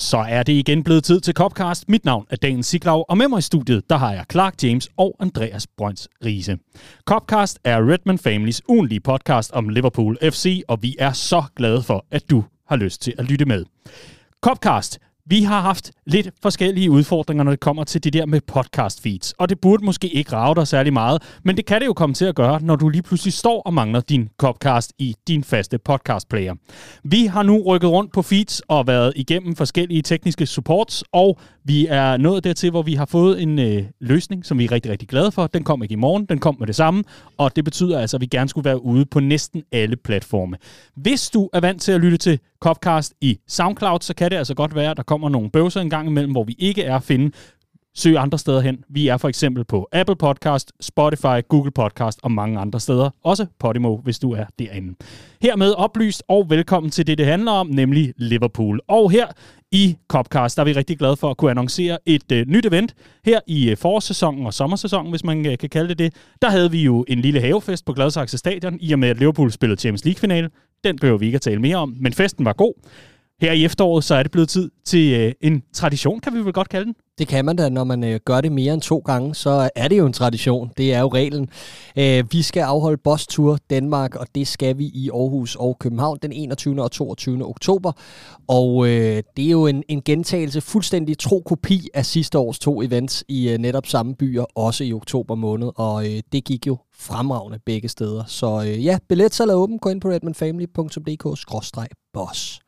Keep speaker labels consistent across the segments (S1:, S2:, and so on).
S1: Så er det igen blevet tid til Copcast. Mit navn er Daniel Siglau, og med mig i studiet, der har jeg Clark James og Andreas Brøns Riese. Copcast er Redman Families ugenlige podcast om Liverpool FC, og vi er så glade for, at du har lyst til at lytte med. Copcast vi har haft lidt forskellige udfordringer, når det kommer til det der med podcast feeds. Og det burde måske ikke rave dig særlig meget, men det kan det jo komme til at gøre, når du lige pludselig står og mangler din Copcast i din faste podcast player. Vi har nu rykket rundt på feeds og været igennem forskellige tekniske supports, og vi er nået dertil, hvor vi har fået en øh, løsning, som vi er rigtig, rigtig glade for. Den kom ikke i morgen, den kom med det samme, og det betyder altså, at vi gerne skulle være ude på næsten alle platforme. Hvis du er vant til at lytte til Copcast i SoundCloud, så kan det altså godt være, at der kommer nogle bøvser en gang imellem, hvor vi ikke er at finde. Søg andre steder hen. Vi er for eksempel på Apple Podcast, Spotify, Google Podcast og mange andre steder. Også Podimo, hvis du er derinde. Hermed oplyst og velkommen til det, det handler om, nemlig Liverpool. Og her i Copcast, der er vi rigtig glade for at kunne annoncere et øh, nyt event her i øh, forårssæsonen og sommersæsonen, hvis man øh, kan kalde det det. Der havde vi jo en lille havefest på Gladsaxe Stadion, i og med at Liverpool spillede Champions League-finale. Den behøver vi ikke at tale mere om, men festen var god. Her i efteråret, så er det blevet tid til øh, en tradition, kan vi vel godt kalde den.
S2: Det kan man da, når man øh, gør det mere end to gange, så er det jo en tradition. Det er jo reglen. Øh, vi skal afholde Boss Tour Danmark, og det skal vi i Aarhus og København den 21. og 22. oktober. Og øh, det er jo en, en gentagelse, fuldstændig tro kopi af sidste års to events i øh, netop samme byer, også i oktober måned. Og øh, det gik jo fremragende begge steder. Så øh, ja, billetsalg er åben. Gå ind på redmanfamily.dk-boss.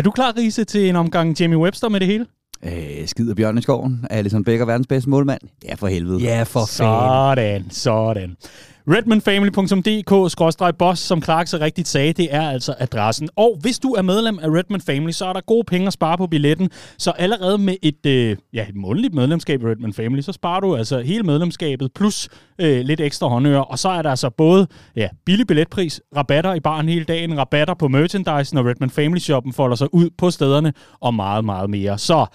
S1: Er du klar, Riese, til en omgang Jamie Webster med det hele?
S3: Øh, skider Bjørn i skoven. Alison Becker, verdens bedste målmand. Ja, for helvede.
S2: Ja, for
S1: fanden. Sådan, sådan redmanfamily.dk-boss, som Clark så rigtigt sagde, det er altså adressen. Og hvis du er medlem af Redman Family, så er der gode penge at spare på billetten. Så allerede med et, øh, ja, et månedligt medlemskab i Redman Family, så sparer du altså hele medlemskabet plus øh, lidt ekstra håndører. Og så er der altså både ja, billig billetpris, rabatter i baren hele dagen, rabatter på merchandise, når Redman Family Shoppen folder sig ud på stederne, og meget, meget mere. Så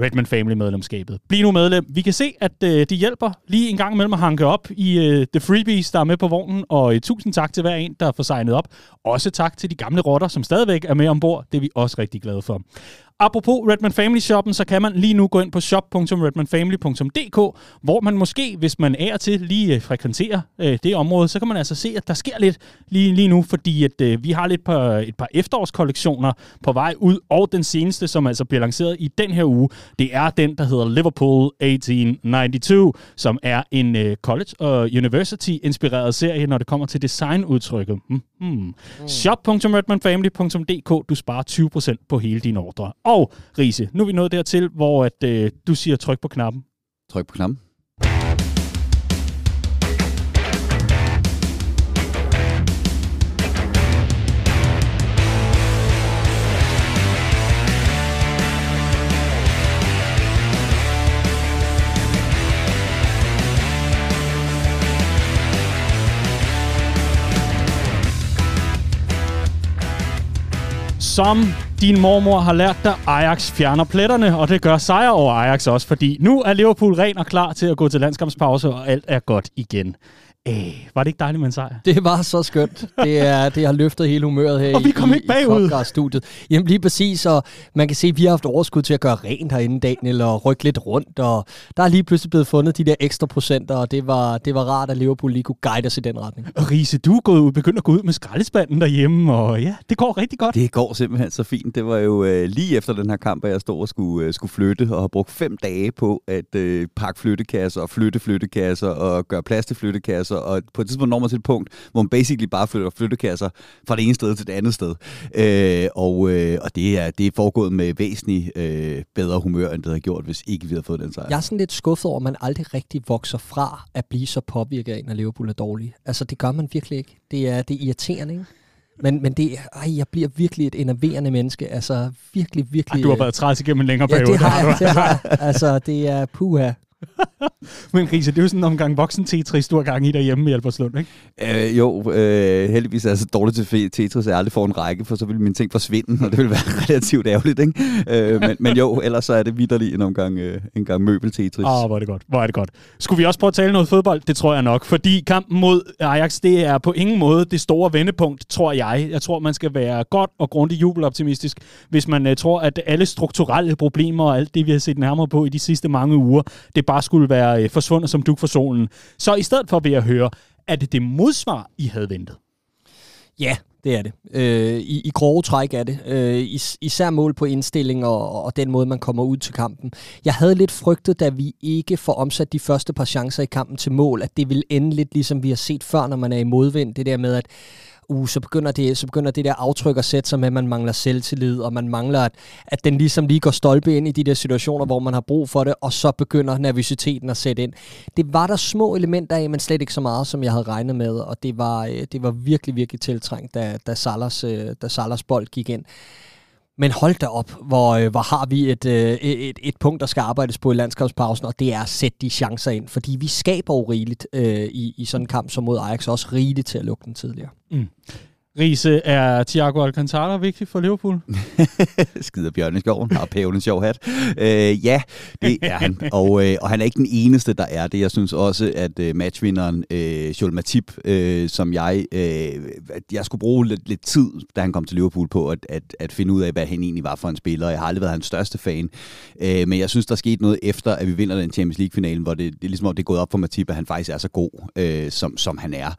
S1: Redman Family medlemskabet. Bliv nu medlem. Vi kan se, at øh, de hjælper lige en gang imellem at hanke op i øh, The Freebies, der er med på vognen, og øh, tusind tak til hver en, der får signet op. Også tak til de gamle rotter, som stadigvæk er med ombord. Det er vi også rigtig glade for. Apropos Redman Family Shoppen, så kan man lige nu gå ind på shop.redmanfamily.dk, hvor man måske, hvis man er til lige øh, frekventerer øh, det område, så kan man altså se, at der sker lidt lige, lige nu, fordi at, øh, vi har lidt på, et par efterårskollektioner på vej ud, og den seneste, som altså bliver lanceret i den her uge, det er den, der hedder Liverpool 1892, som er en øh, college og university-inspireret serie, når det kommer til designudtrykket. Mm-hmm. Mm. Shop.redmanfamily.dk, du sparer 20% på hele dine ordre. Og Riese, nu er vi nået dertil, hvor at, øh, du siger tryk på knappen.
S3: Tryk på knappen.
S1: Som din mormor har lært dig, Ajax fjerner pletterne, og det gør sejr over Ajax også, fordi nu er Liverpool ren og klar til at gå til landskampspause, og alt er godt igen. Æh, var det ikke dejligt med en sejr?
S2: Det var så skønt. Det, er, det har løftet hele humøret her
S1: og vi kom
S2: i,
S1: ikke bagud.
S2: i studiet Jamen lige præcis, og man kan se, at vi har haft overskud til at gøre rent herinde, Daniel, og rykke lidt rundt, og der er lige pludselig blevet fundet de der ekstra procenter, og det var, det var rart, at Liverpool lige kunne guide os i den retning.
S1: Og Riese, du er gået ud, begyndt at gå ud med skraldespanden derhjemme, og ja, det går rigtig godt.
S3: Det går simpelthen så fint. Det var jo øh, lige efter den her kamp, at jeg stod og skulle, øh, skulle flytte, og har brugt fem dage på at øh, pakke flyttekasser, og flytte flyttekasser, og gøre plads til flyttekasser, og på et tidspunkt når man til et punkt, hvor man basically bare flytter flyttekasser fra det ene sted til det andet sted. Øh, og øh, og det, er, det er foregået med væsentligt øh, bedre humør, end det havde gjort, hvis ikke vi havde fået den sejr.
S2: Jeg er sådan lidt skuffet over, at man aldrig rigtig vokser fra at blive så påvirket af, når Liverpool er dårlig. Altså, det gør man virkelig ikke. Det er, det er irriterende, ikke? Men, men det, ej, jeg bliver virkelig et enerverende menneske. Altså, virkelig, virkelig...
S1: Ej, du har været træt igennem en længere
S2: ja,
S1: periode.
S2: det har jeg. Det har jeg. Altså, det er puha.
S1: Men Riese, det er jo sådan en omgang voksen Tetris, du har gang i derhjemme i Albertslund, ikke?
S3: Øh, jo, øh, heldigvis er jeg så dårligt til Tetris, at jeg aldrig får en række, for så vil mine ting forsvinde, og det vil være relativt ærgerligt, ikke? Øh, men, men jo, ellers så er det vidderligt en omgang, øh, en gang møbel-Tetris.
S1: Åh, oh, hvor er det godt. Hvor er det godt. Skulle vi også prøve at tale noget fodbold? Det tror jeg nok, fordi kampen mod Ajax, det er på ingen måde det store vendepunkt, tror jeg. Jeg tror, man skal være godt og grundigt jubeloptimistisk, hvis man uh, tror, at alle strukturelle problemer og alt det, vi har set nærmere på i de sidste mange uger, det bare skulle være øh, forsvundet som duk for solen. Så i stedet for vil jeg høre, er det det modsvar, I havde ventet?
S2: Ja, det er det. Øh, i, I grove træk er det. Øh, is, især mål på indstilling og, og den måde, man kommer ud til kampen. Jeg havde lidt frygtet, da vi ikke får omsat de første par chancer i kampen til mål, at det vil ende lidt ligesom vi har set før, når man er i modvind. Det der med, at uh, så, begynder det, så begynder det der aftryk at sætte sig med, at man mangler selvtillid, og man mangler, at, at den ligesom lige går stolpe ind i de der situationer, hvor man har brug for det, og så begynder nervøsiteten at sætte ind. Det var der små elementer af, men slet ikke så meget, som jeg havde regnet med, og det var, øh, det var virkelig, virkelig tiltrængt, da, da, Salas, øh, da Salas bold gik ind. Men hold da op, hvor, øh, hvor har vi et, øh, et, et punkt, der skal arbejdes på i landskabspausen, og det er at sætte de chancer ind. Fordi vi skaber jo rigeligt øh, i, i sådan en kamp som mod Ajax, også rigeligt til at lukke den tidligere. Mm.
S1: Riese, er Thiago Alcantara vigtig for Liverpool?
S3: Skider Bjørn i skoven, har pævende sjov hat. Øh, ja, det er han. Og, øh, og han er ikke den eneste, der er det. Jeg synes også, at øh, matchvinderen øh, Joel Matip, øh, som jeg, øh, jeg skulle bruge lidt, lidt tid, da han kom til Liverpool, på at, at, at finde ud af, hvad han egentlig var for en spiller. Jeg har aldrig været hans største fan. Øh, men jeg synes, der skete noget efter, at vi vinder den Champions League-finalen, hvor det, det er ligesom, det er gået op for Matip, at han faktisk er så god, øh, som, som han er.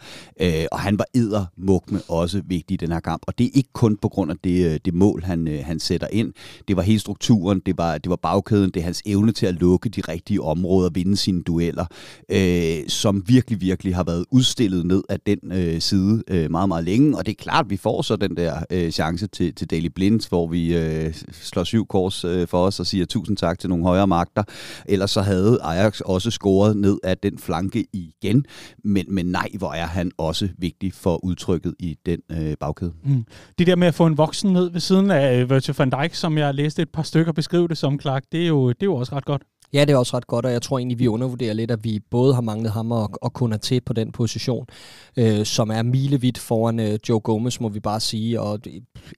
S3: Øh, og han var eddermuk med også vigtig i den her kamp. Og det er ikke kun på grund af det, øh, det mål, han, øh, han sætter ind. Det var hele strukturen, det var, det var bagkæden, det er hans evne til at lukke de rigtige områder, vinde sine dueller, øh, som virkelig, virkelig har været udstillet ned af den øh, side øh, meget, meget længe. Og det er klart, at vi får så den der øh, chance til, til Daily Blind, hvor vi øh, slår syv kors øh, for os og siger tusind tak til nogle højere magter. Ellers så havde Ajax også scoret ned af den flanke igen. Men, men nej, hvor er han også vigtig for udtrykket i den øh, bagkæde. Mm.
S1: Det der med at få en voksen ned ved siden af øh, Virgil van Dijk, som jeg læste et par stykker beskrive det som, Clark, det er jo, det er jo også ret godt.
S2: Ja, det er også ret godt, og jeg tror egentlig, vi undervurderer lidt, at vi både har manglet ham og, og kun er til på den position, øh, som er milevidt foran øh, Joe Gomez, må vi bare sige, og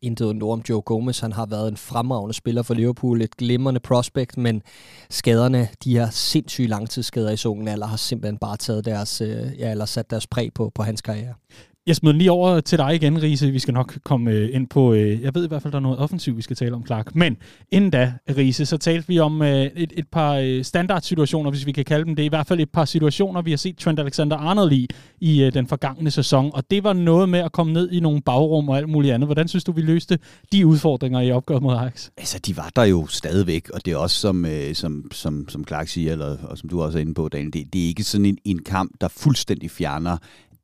S2: intet ondt om Joe Gomez. Han har været en fremragende spiller for Liverpool, et glimrende prospect, men skaderne, de her sindssyge langtidsskader i så alder, har simpelthen bare taget deres, øh, ja, eller sat deres præg på, på hans karriere.
S1: Jeg smider lige over til dig igen, Riese. Vi skal nok komme øh, ind på, øh, jeg ved i hvert fald, der er noget offensivt, vi skal tale om, Clark. Men inden da, Riese, så talte vi om øh, et, et par øh, standardsituationer, hvis vi kan kalde dem det. I hvert fald et par situationer, vi har set Trent Alexander-Arnold i, i øh, den forgangne sæson. Og det var noget med at komme ned i nogle bagrum og alt muligt andet. Hvordan synes du, vi løste de udfordringer i opgøret mod Ajax?
S3: Altså, de var der jo stadigvæk, og det er også, som, øh, som, som, som Clark siger, eller, og som du også er inde på, Daniel, det, det er ikke sådan en, en kamp, der fuldstændig fjerner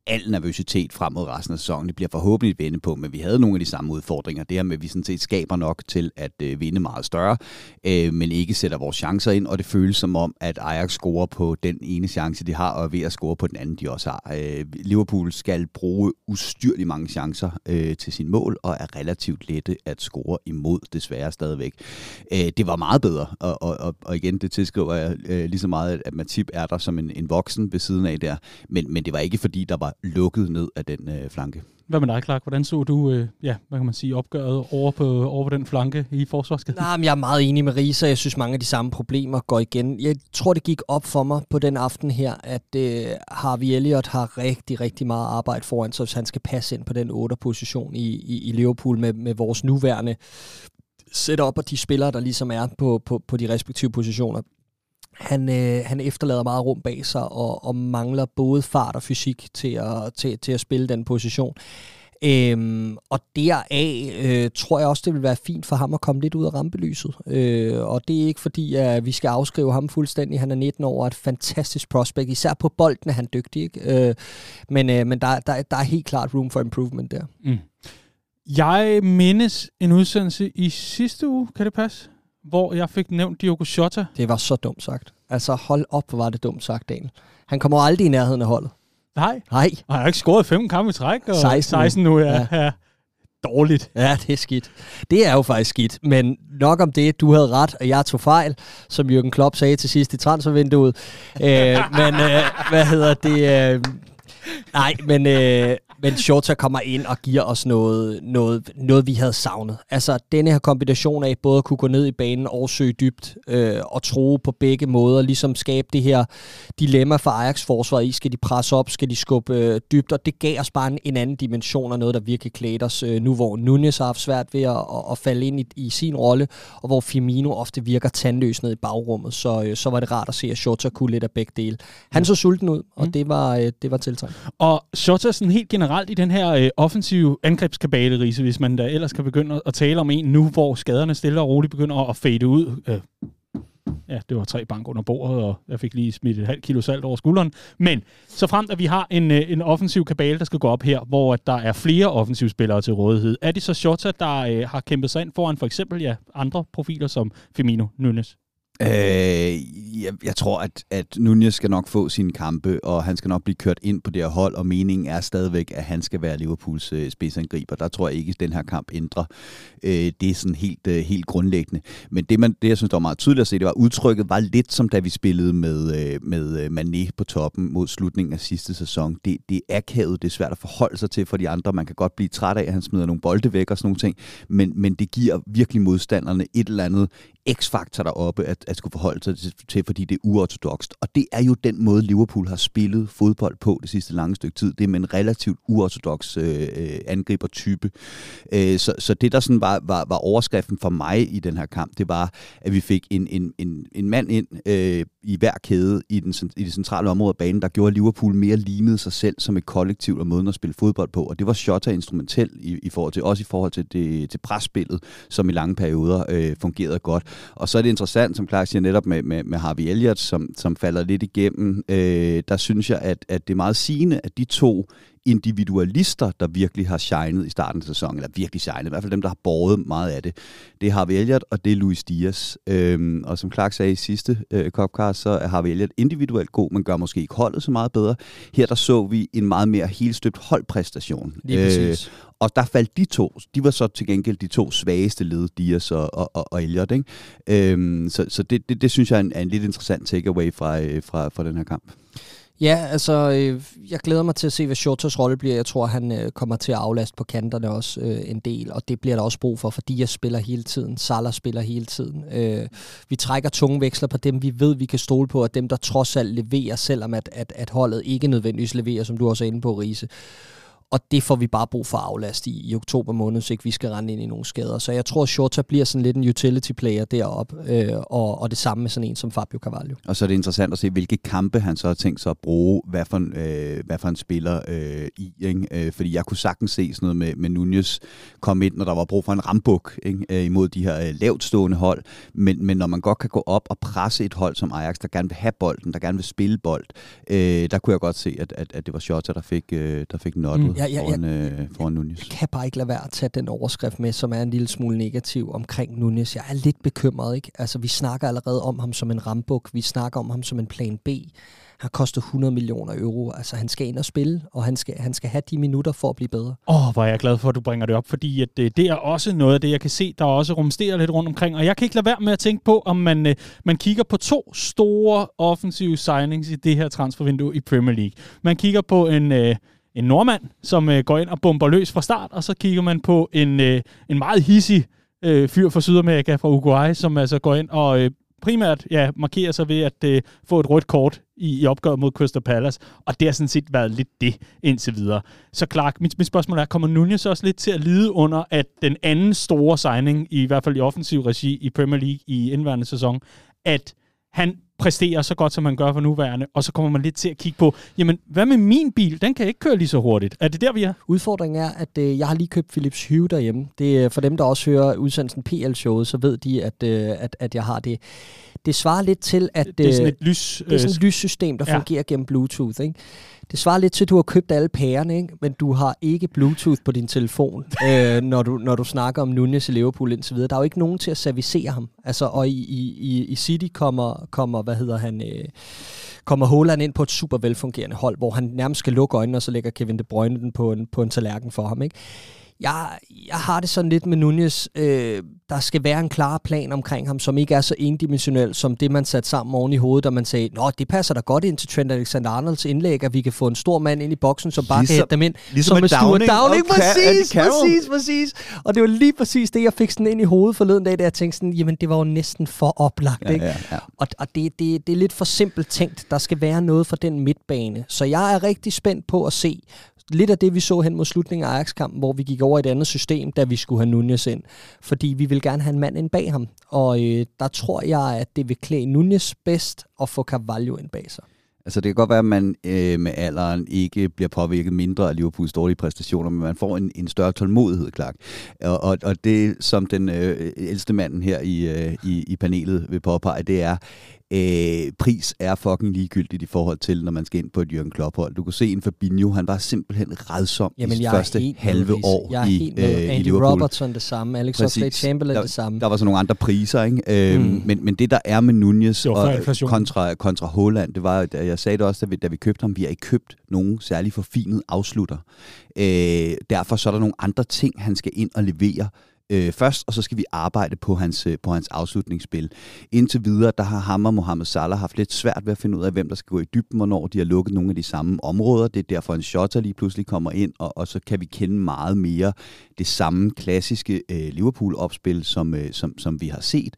S3: al nervøsitet frem mod resten af sæsonen. Det bliver forhåbentlig vende på, men vi havde nogle af de samme udfordringer. Det her med, at vi sådan set skaber nok til at øh, vinde meget større, øh, men ikke sætter vores chancer ind, og det føles som om, at Ajax scorer på den ene chance, de har, og er ved at score på den anden, de også har. Øh, Liverpool skal bruge ustyrligt mange chancer øh, til sin mål, og er relativt lette at score imod, desværre stadigvæk. Øh, det var meget bedre, og, og, og, og igen, det tilskriver jeg øh, lige så meget, at Matip er der som en, en voksen ved siden af der, men, men det var ikke fordi, der var lukket ned af den øh, flanke.
S1: Hvad med dig, Clark? Hvordan så du, øh, ja, hvad kan man sige, opgøret over på, over på den flanke i forsvarskæden?
S2: Nej, men jeg er meget enig med Risa. Jeg synes, mange af de samme problemer går igen. Jeg tror, det gik op for mig på den aften her, at øh, Harvey Elliott har rigtig, rigtig meget arbejde foran sig, hvis han skal passe ind på den 8. position i, i, i Liverpool med, med vores nuværende setup og de spillere, der ligesom er på, på, på de respektive positioner han, øh, han efterlader meget rum bag sig og, og mangler både fart og fysik til at, til, til at spille den position. Øhm, og deraf øh, tror jeg også, det vil være fint for ham at komme lidt ud af rampelyset. Øh, og det er ikke fordi, at vi skal afskrive ham fuldstændig. Han er 19 år og et fantastisk prospect. Især på bolden er han dygtig. Ikke? Øh, men øh, men der, der, der er helt klart room for improvement der. Mm.
S1: Jeg mindes en udsendelse i sidste uge, kan det passe? Hvor jeg fik nævnt Diogo Jota.
S2: Det var så dumt sagt. Altså hold op, hvor var det dumt sagt, Daniel. Han kommer aldrig i nærheden af holdet.
S1: Nej.
S2: Nej.
S1: Og han har ikke scoret fem kampe i træk. Og
S2: 16,
S1: 16 nu, ja. ja. ja. dårligt.
S2: Ja, det er skidt. Det er jo faktisk skidt, men nok om det. Du havde ret, og jeg tog fejl, som Jürgen Klopp sagde til sidst i transfervinduet. øh, men øh, hvad hedder det? Øh, nej, men øh, men Shota kommer ind og giver os noget, noget, noget, vi havde savnet. Altså, denne her kombination af både at kunne gå ned i banen og søge dybt, øh, og tro på begge måder, ligesom skabe det her dilemma for Ajax-forsvar i, skal de presse op, skal de skubbe øh, dybt, og det gav os bare en, en anden dimension og noget, der virkelig klædte os øh, nu, hvor Nunez har haft svært ved at, at, at falde ind i, i sin rolle, og hvor Firmino ofte virker tandløs ned i bagrummet, så, øh, så var det rart at se, at Shota kunne lidt af begge dele. Han så sulten ud, og mm. det var, øh, det var tiltrængt.
S1: Og Shota sådan helt generelt generelt i den her øh, offensive angrebskabale, Riese, hvis man da ellers kan begynde at tale om en nu, hvor skaderne stille og roligt begynder at fade ud. Øh, ja, det var tre bank under bordet, og jeg fik lige smidt et halvt kilo salt over skulderen. Men så frem at vi har en, øh, en offensiv kabale, der skal gå op her, hvor der er flere offensivspillere til rådighed, er det så Shota, der øh, har kæmpet sig ind foran for eksempel ja, andre profiler som Femino Nunes?
S3: Øh, jeg, jeg tror, at, at Nunez skal nok få sine kampe, og han skal nok blive kørt ind på det her hold, og meningen er stadigvæk, at han skal være Liverpools øh, spidsangriber. Der tror jeg ikke, at den her kamp ændrer. Øh, det er sådan helt, øh, helt grundlæggende. Men det, man, det, jeg synes, der var meget tydeligt at se, det var, udtrykket var lidt som da vi spillede med, øh, med øh, Mané på toppen mod slutningen af sidste sæson. Det, det er akavet, det er svært at forholde sig til for de andre. Man kan godt blive træt af, at han smider nogle bolde væk og sådan nogle ting, men, men det giver virkelig modstanderne et eller andet x-faktor deroppe at, at skulle forholde sig til, til, fordi det er uortodokst. Og det er jo den måde, Liverpool har spillet fodbold på det sidste lange stykke tid. Det er med en relativt uortodox øh, øh, angribertype. Øh, så, så det, der sådan var, var, var overskriften for mig i den her kamp, det var, at vi fik en, en, en, en mand ind øh, i hver kæde i, den, i det centrale område af banen, der gjorde, Liverpool mere lignede sig selv som et kollektiv og måden at spille fodbold på. Og det var Shota instrumentel i, i forhold til, også i forhold til, det, til presspillet, som i lange perioder øh, fungerede godt. Og så er det interessant, som Clark siger netop med, med, med Harvey Elliott, som, som falder lidt igennem. Øh, der synes jeg, at, at det er meget sigende, at de to individualister, der virkelig har shined i starten af sæsonen, eller virkelig shined, i hvert fald dem, der har båret meget af det, det er Harvey Elliott, og det er Luis Diaz. Øhm, og som Clark sagde i sidste øh, Copcast, så er Harvey Elliott individuelt god, men gør måske ikke holdet så meget bedre. Her der så vi en meget mere helstøbt holdpræstation.
S2: Lige øh,
S3: og der faldt de to, de var så til gengæld de to svageste led, Dias og, og, og Elliot. Ikke? Øhm, så så det, det, det synes jeg er en, er en lidt interessant takeaway fra, øh, fra, fra den her kamp.
S2: Ja, altså, øh, jeg glæder mig til at se, hvad Shotas rolle bliver. Jeg tror, han øh, kommer til at aflaste på kanterne også øh, en del, og det bliver der også brug for, fordi jeg spiller hele tiden. Salah spiller hele tiden. Øh, vi trækker tunge veksler på dem, vi ved, vi kan stole på, og dem, der trods alt leverer, selvom at, at, at holdet ikke nødvendigvis leverer, som du også er inde på, Riese og det får vi bare brug for aflast i, i oktober måned, så ikke vi skal rende ind i nogle skader. Så jeg tror, at Shota bliver sådan lidt en utility player deroppe, øh, og, og det samme med sådan en som Fabio Carvalho.
S3: Og så er det interessant at se, hvilke kampe han så har tænkt sig at bruge, hvad for en, øh, hvad for en spiller øh, i. Ikke? Øh, fordi jeg kunne sagtens se sådan noget med, med Nunez komme ind, når der var brug for en rambuk ikke? Øh, imod de her øh, lavt stående hold. Men, men når man godt kan gå op og presse et hold som Ajax, der gerne vil have bolden, der gerne vil spille bold, øh, der kunne jeg godt se, at, at, at det var Shota, der fik, øh, der fik nottet. Mm ja, ja, foran, øh, foran Nunes.
S2: Jeg kan bare ikke lade være at tage den overskrift med, som er en lille smule negativ omkring Nunes. Jeg er lidt bekymret, ikke? Altså, vi snakker allerede om ham som en rambuk. Vi snakker om ham som en plan B. Han koster 100 millioner euro. Altså, han skal ind og spille, og han skal, han skal have de minutter for at blive bedre.
S1: Åh, oh, hvor er jeg glad for, at du bringer det op, fordi at, det, øh, det er også noget af det, jeg kan se, der også rumsterer lidt rundt omkring. Og jeg kan ikke lade være med at tænke på, om man, øh, man kigger på to store offensive signings i det her transfervindue i Premier League. Man kigger på en... Øh, en nordmand, som øh, går ind og bomber løs fra start, og så kigger man på en, øh, en meget hissig øh, fyr fra Sydamerika, fra Uruguay, som altså går ind og øh, primært ja, markerer sig ved at øh, få et rødt kort i, i opgøret mod Crystal Palace, og det har sådan set været lidt det indtil videre. Så Clark, mit, mit spørgsmål er, kommer Nunez også lidt til at lide under, at den anden store signing, i hvert fald i offensiv regi i Premier League i indværende sæson, at han præsterer så godt, som han gør for nuværende, og så kommer man lidt til at kigge på, jamen, hvad med min bil? Den kan ikke køre lige så hurtigt. Er det der, vi er?
S2: Udfordringen er, at øh, jeg har lige købt Philips Hue derhjemme. Det er for dem, der også hører udsendelsen PL-showet, så ved de, at, øh, at, at jeg har det. Det svarer lidt til, at...
S1: Det er sådan øh, et lys...
S2: Det er sådan et øh, lyssystem, der ja. fungerer gennem Bluetooth, ikke? Det svarer lidt til, at du har købt alle pærerne, ikke? men du har ikke Bluetooth på din telefon, øh, når, du, når du snakker om Nunes i Liverpool indtil videre. Der er jo ikke nogen til at servicere ham. Altså, og i, i, i City kommer, kommer, hvad hedder han, øh, kommer Holland ind på et super velfungerende hold, hvor han nærmest skal lukke øjnene, og så lægger Kevin De Bruyne den på en, på en tallerken for ham. Ikke? Jeg, jeg har det sådan lidt med Nunez. Øh, der skal være en klar plan omkring ham, som ikke er så endimensionel som det, man satte sammen oven i hovedet, og man sagde, nå, det passer da godt ind til Trent Alexander-Arnolds indlæg, at vi kan få en stor mand ind i boksen, som bare ligesom, kan hætte dem ind.
S3: Ligesom som med Downing.
S2: Downing, okay, præcis, præcis, præcis. Og det var lige præcis det, jeg fik sådan ind i hovedet forleden dag, da jeg tænkte sådan, jamen det var jo næsten for oplagt,
S3: ja,
S2: ikke?
S3: Ja, ja.
S2: Og, og det, det, det er lidt for simpelt tænkt. Der skal være noget for den midtbane. Så jeg er rigtig spændt på at se, lidt af det, vi så hen mod slutningen af Ajax-kampen, hvor vi gik over i et andet system, da vi skulle have Nunez ind. Fordi vi vil gerne have en mand ind bag ham. Og øh, der tror jeg, at det vil klæde Nunez bedst at få Carvalho ind bag sig.
S3: Altså det kan godt være, at man øh, med alderen ikke bliver påvirket mindre af Liverpools dårlige præstationer, men man får en, en større tålmodighed, klart. Og, og, og det, som den øh, ældste manden her i, øh, i, i panelet vil påpege, det er, øh, pris er fucking ligegyldigt i forhold til, når man skal ind på et Jørgen Klopp-hold. Du kunne se en Fabinho, han var simpelthen redsom Jamen, i første halve år
S2: jeg er
S3: i,
S2: helt med.
S3: øh,
S2: Andy
S3: i Liverpool.
S2: Robertson det samme, Alex Oxlade-Chamberlain
S3: der,
S2: det samme.
S3: Der var så nogle andre priser, ikke? Øh, mm. men, men det, der er med Nunez og, kontra, kontra Holland, det var, jeg sagde det også, da vi, da vi købte ham, vi har ikke købt nogen særlig forfinet afslutter. Øh, derfor så er der nogle andre ting, han skal ind og levere øh, først, og så skal vi arbejde på hans, øh, på hans afslutningsspil. Indtil videre, der har ham og Mohamed Salah haft lidt svært ved at finde ud af, hvem der skal gå i dybden, hvornår de har lukket nogle af de samme områder. Det er derfor, en shotter lige pludselig kommer ind, og, og så kan vi kende meget mere det samme klassiske øh, Liverpool-opspil, som, øh, som, som vi har set.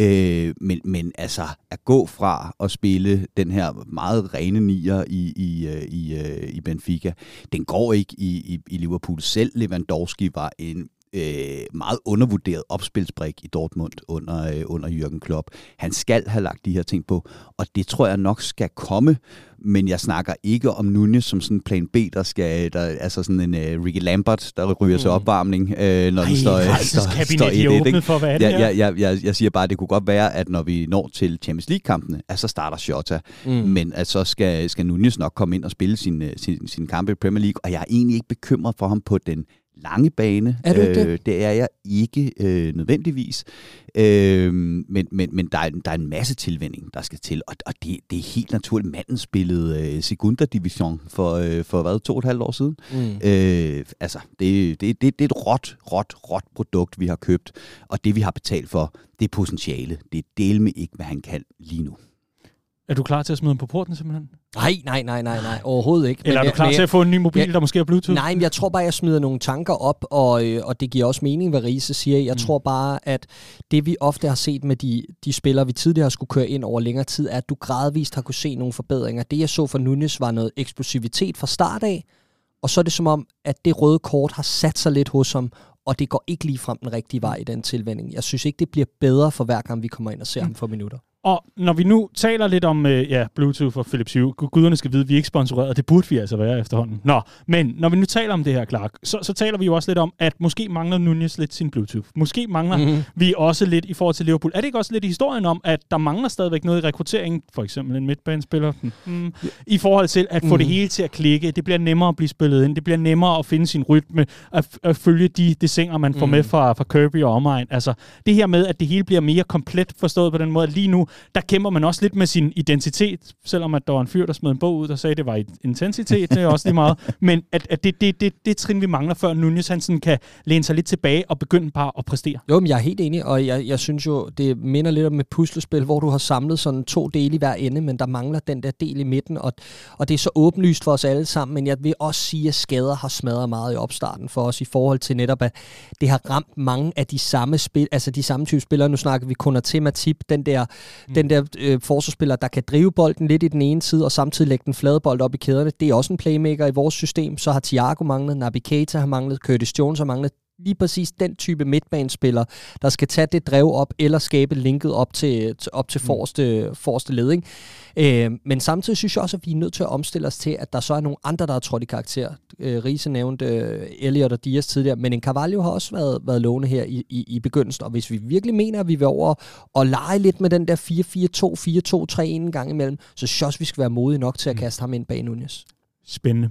S3: Øh, men, men altså, at gå fra at spille den her meget rene nier i, i, øh, i, øh, i Benfica, den går ikke i, i, i Liverpool. Selv Lewandowski var en øh, meget undervurderet opspilsbrik i Dortmund under, øh, under Jürgen Klopp. Han skal have lagt de her ting på, og det tror jeg nok skal komme, men jeg snakker ikke om Nunez som sådan plan B, der skal, der, altså sådan en uh, Ricky Lambert, der ryger til mm. opvarmning, øh, når
S1: Ej,
S3: den står,
S1: står, står i det. Ikke? For, hvad det
S3: jeg, jeg, jeg, jeg, jeg siger bare, at det kunne godt være, at når vi når til Champions League-kampene, at så starter Shota, mm. men at så skal, skal Nunez nok komme ind og spille sin, øh, sin, sin kampe i Premier League, og jeg er egentlig ikke bekymret for ham på den lange bane.
S2: Er du ikke det?
S3: Øh, det er jeg ikke øh, nødvendigvis. Øh, men men, men der, er, der er en masse tilvænding, der skal til, og, og det, det er helt naturligt. Manden spillede øh, Segunda Division for, øh, for hvad, to og et halvt år siden. Mm. Øh, altså, det, det, det, det er et råt, råt, råt produkt, vi har købt, og det vi har betalt for, det er potentiale. Det er del med ikke, hvad han kan lige nu.
S1: Er du klar til at smide ham på porten simpelthen?
S2: Nej, nej, nej, nej, nej, overhovedet ikke.
S1: Eller men, er du klar men, til at få en ny mobil, ja, der måske er Bluetooth?
S2: Nej, men jeg tror bare, jeg smider nogle tanker op, og, øh, og det giver også mening, hvad Riese siger. Jeg mm. tror bare, at det vi ofte har set med de, de spillere, vi tidligere har skulle køre ind over længere tid, er, at du gradvist har kunne se nogle forbedringer. Det jeg så for Nunes var noget eksplosivitet fra start af, og så er det som om, at det røde kort har sat sig lidt hos ham, og det går ikke lige frem den rigtige vej i den tilvænding. Jeg synes ikke, det bliver bedre for hver gang, vi kommer ind og ser mm. ham for minutter.
S1: Og når vi nu taler lidt om øh, ja, Bluetooth og Philips Hue, guderne skal vide, at vi er ikke sponsoreret, det burde vi altså være efterhånden. Nå, men når vi nu taler om det her, Clark, så, så taler vi jo også lidt om, at måske mangler Nunez lidt sin Bluetooth. Måske mangler mm-hmm. vi også lidt i forhold til Liverpool. Er det ikke også lidt i historien om, at der mangler stadigvæk noget i rekrutteringen, for eksempel en midtbanespiller, mm, i forhold til at få mm-hmm. det hele til at klikke? Det bliver nemmere at blive spillet ind, det bliver nemmere at finde sin rytme, at, at følge de desinger, man får mm. med fra, fra Kirby og omegn. Altså, det her med, at det hele bliver mere komplet forstået på den måde, at lige nu der kæmper man også lidt med sin identitet, selvom at der var en fyr, der smed en bog ud, der sagde, at det var intensitet, det er også lige meget. Men at, at det, det, det, det trin, vi mangler, før Nunez Hansen kan læne sig lidt tilbage og begynde bare at præstere.
S2: Jo, men jeg er helt enig, og jeg, jeg synes jo, det minder lidt om et puslespil, hvor du har samlet sådan to dele i hver ende, men der mangler den der del i midten, og, og det er så åbenlyst for os alle sammen, men jeg vil også sige, at skader har smadret meget i opstarten for os i forhold til netop, at det har ramt mange af de samme spil, altså de samme type spillere. Nu snakker vi kun til Matip, den der, mm. den der øh, forsvarsspiller, der kan drive bolden lidt i den ene side, og samtidig lægge den flade bold op i kæderne. Det er også en playmaker i vores system. Så har Thiago manglet, Naby Keita har manglet, Curtis Jones har manglet lige præcis den type midtbanespiller, der skal tage det drev op, eller skabe linket op til, op til mm. forreste, forreste led. Ikke? Øh, men samtidig synes jeg også, at vi er nødt til at omstille os til, at der så er nogle andre, der har trådt i karakter. Øh, Riese nævnte øh, Elliot og Dias tidligere, men en Carvalho har også været, været lovende her i, i, i begyndelsen, og hvis vi virkelig mener, at vi vil over og lege lidt med den der 4-4-2, 4-2-3 en gang imellem, så synes jeg også, at vi skal være modige nok til at mm. kaste ham ind bag Nunez.
S1: Spændende.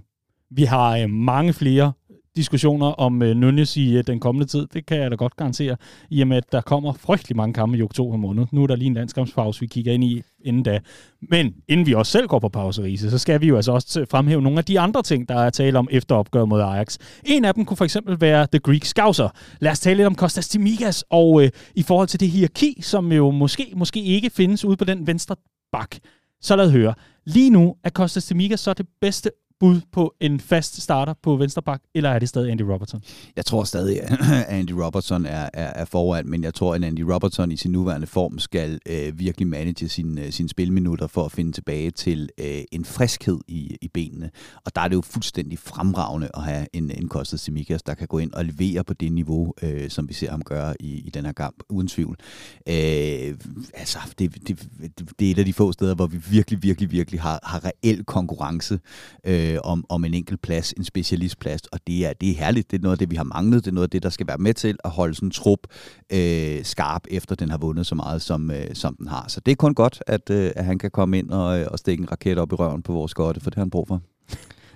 S1: Vi har øh, mange flere diskussioner om øh, Nunez i øh, den kommende tid. Det kan jeg da godt garantere, i og med, at der kommer frygtelig mange kampe i oktober måned. Nu er der lige en landskampspause, vi kigger ind i inden da. Men inden vi også selv går på pause, Riese, så skal vi jo altså også fremhæve nogle af de andre ting, der er tale om efter opgør mod Ajax. En af dem kunne for eksempel være The Greek Scouser. Lad os tale lidt om Kostas Timigas, og øh, i forhold til det hierarki, som jo måske, måske ikke findes ude på den venstre bak. Så lad høre. Lige nu er Kostas Timigas så det bedste bud på en fast starter på venstreback, eller er det stadig Andy Robertson?
S3: Jeg tror stadig, at Andy Robertson er, er, er foran, men jeg tror, at Andy Robertson i sin nuværende form skal øh, virkelig manage sine, øh, sine spilminutter for at finde tilbage til øh, en friskhed i, i benene. Og der er det jo fuldstændig fremragende at have en, en Kostas Simikas, der kan gå ind og levere på det niveau, øh, som vi ser ham gøre i, i den her kamp, uden tvivl. Øh, altså, det, det, det er et af de få steder, hvor vi virkelig, virkelig, virkelig har, har reel konkurrence øh, øh, om, om en enkelt plads, en specialistplads, og det er, det er herligt. Det er noget af det, vi har manglet. Det er noget af det, der skal være med til at holde sådan en trup øh, skarp, efter den har vundet så meget, som, øh, som den har. Så det er kun godt, at, øh, at han kan komme ind og, øh, og stikke en raket op i røven på vores skotte, for det har han brug for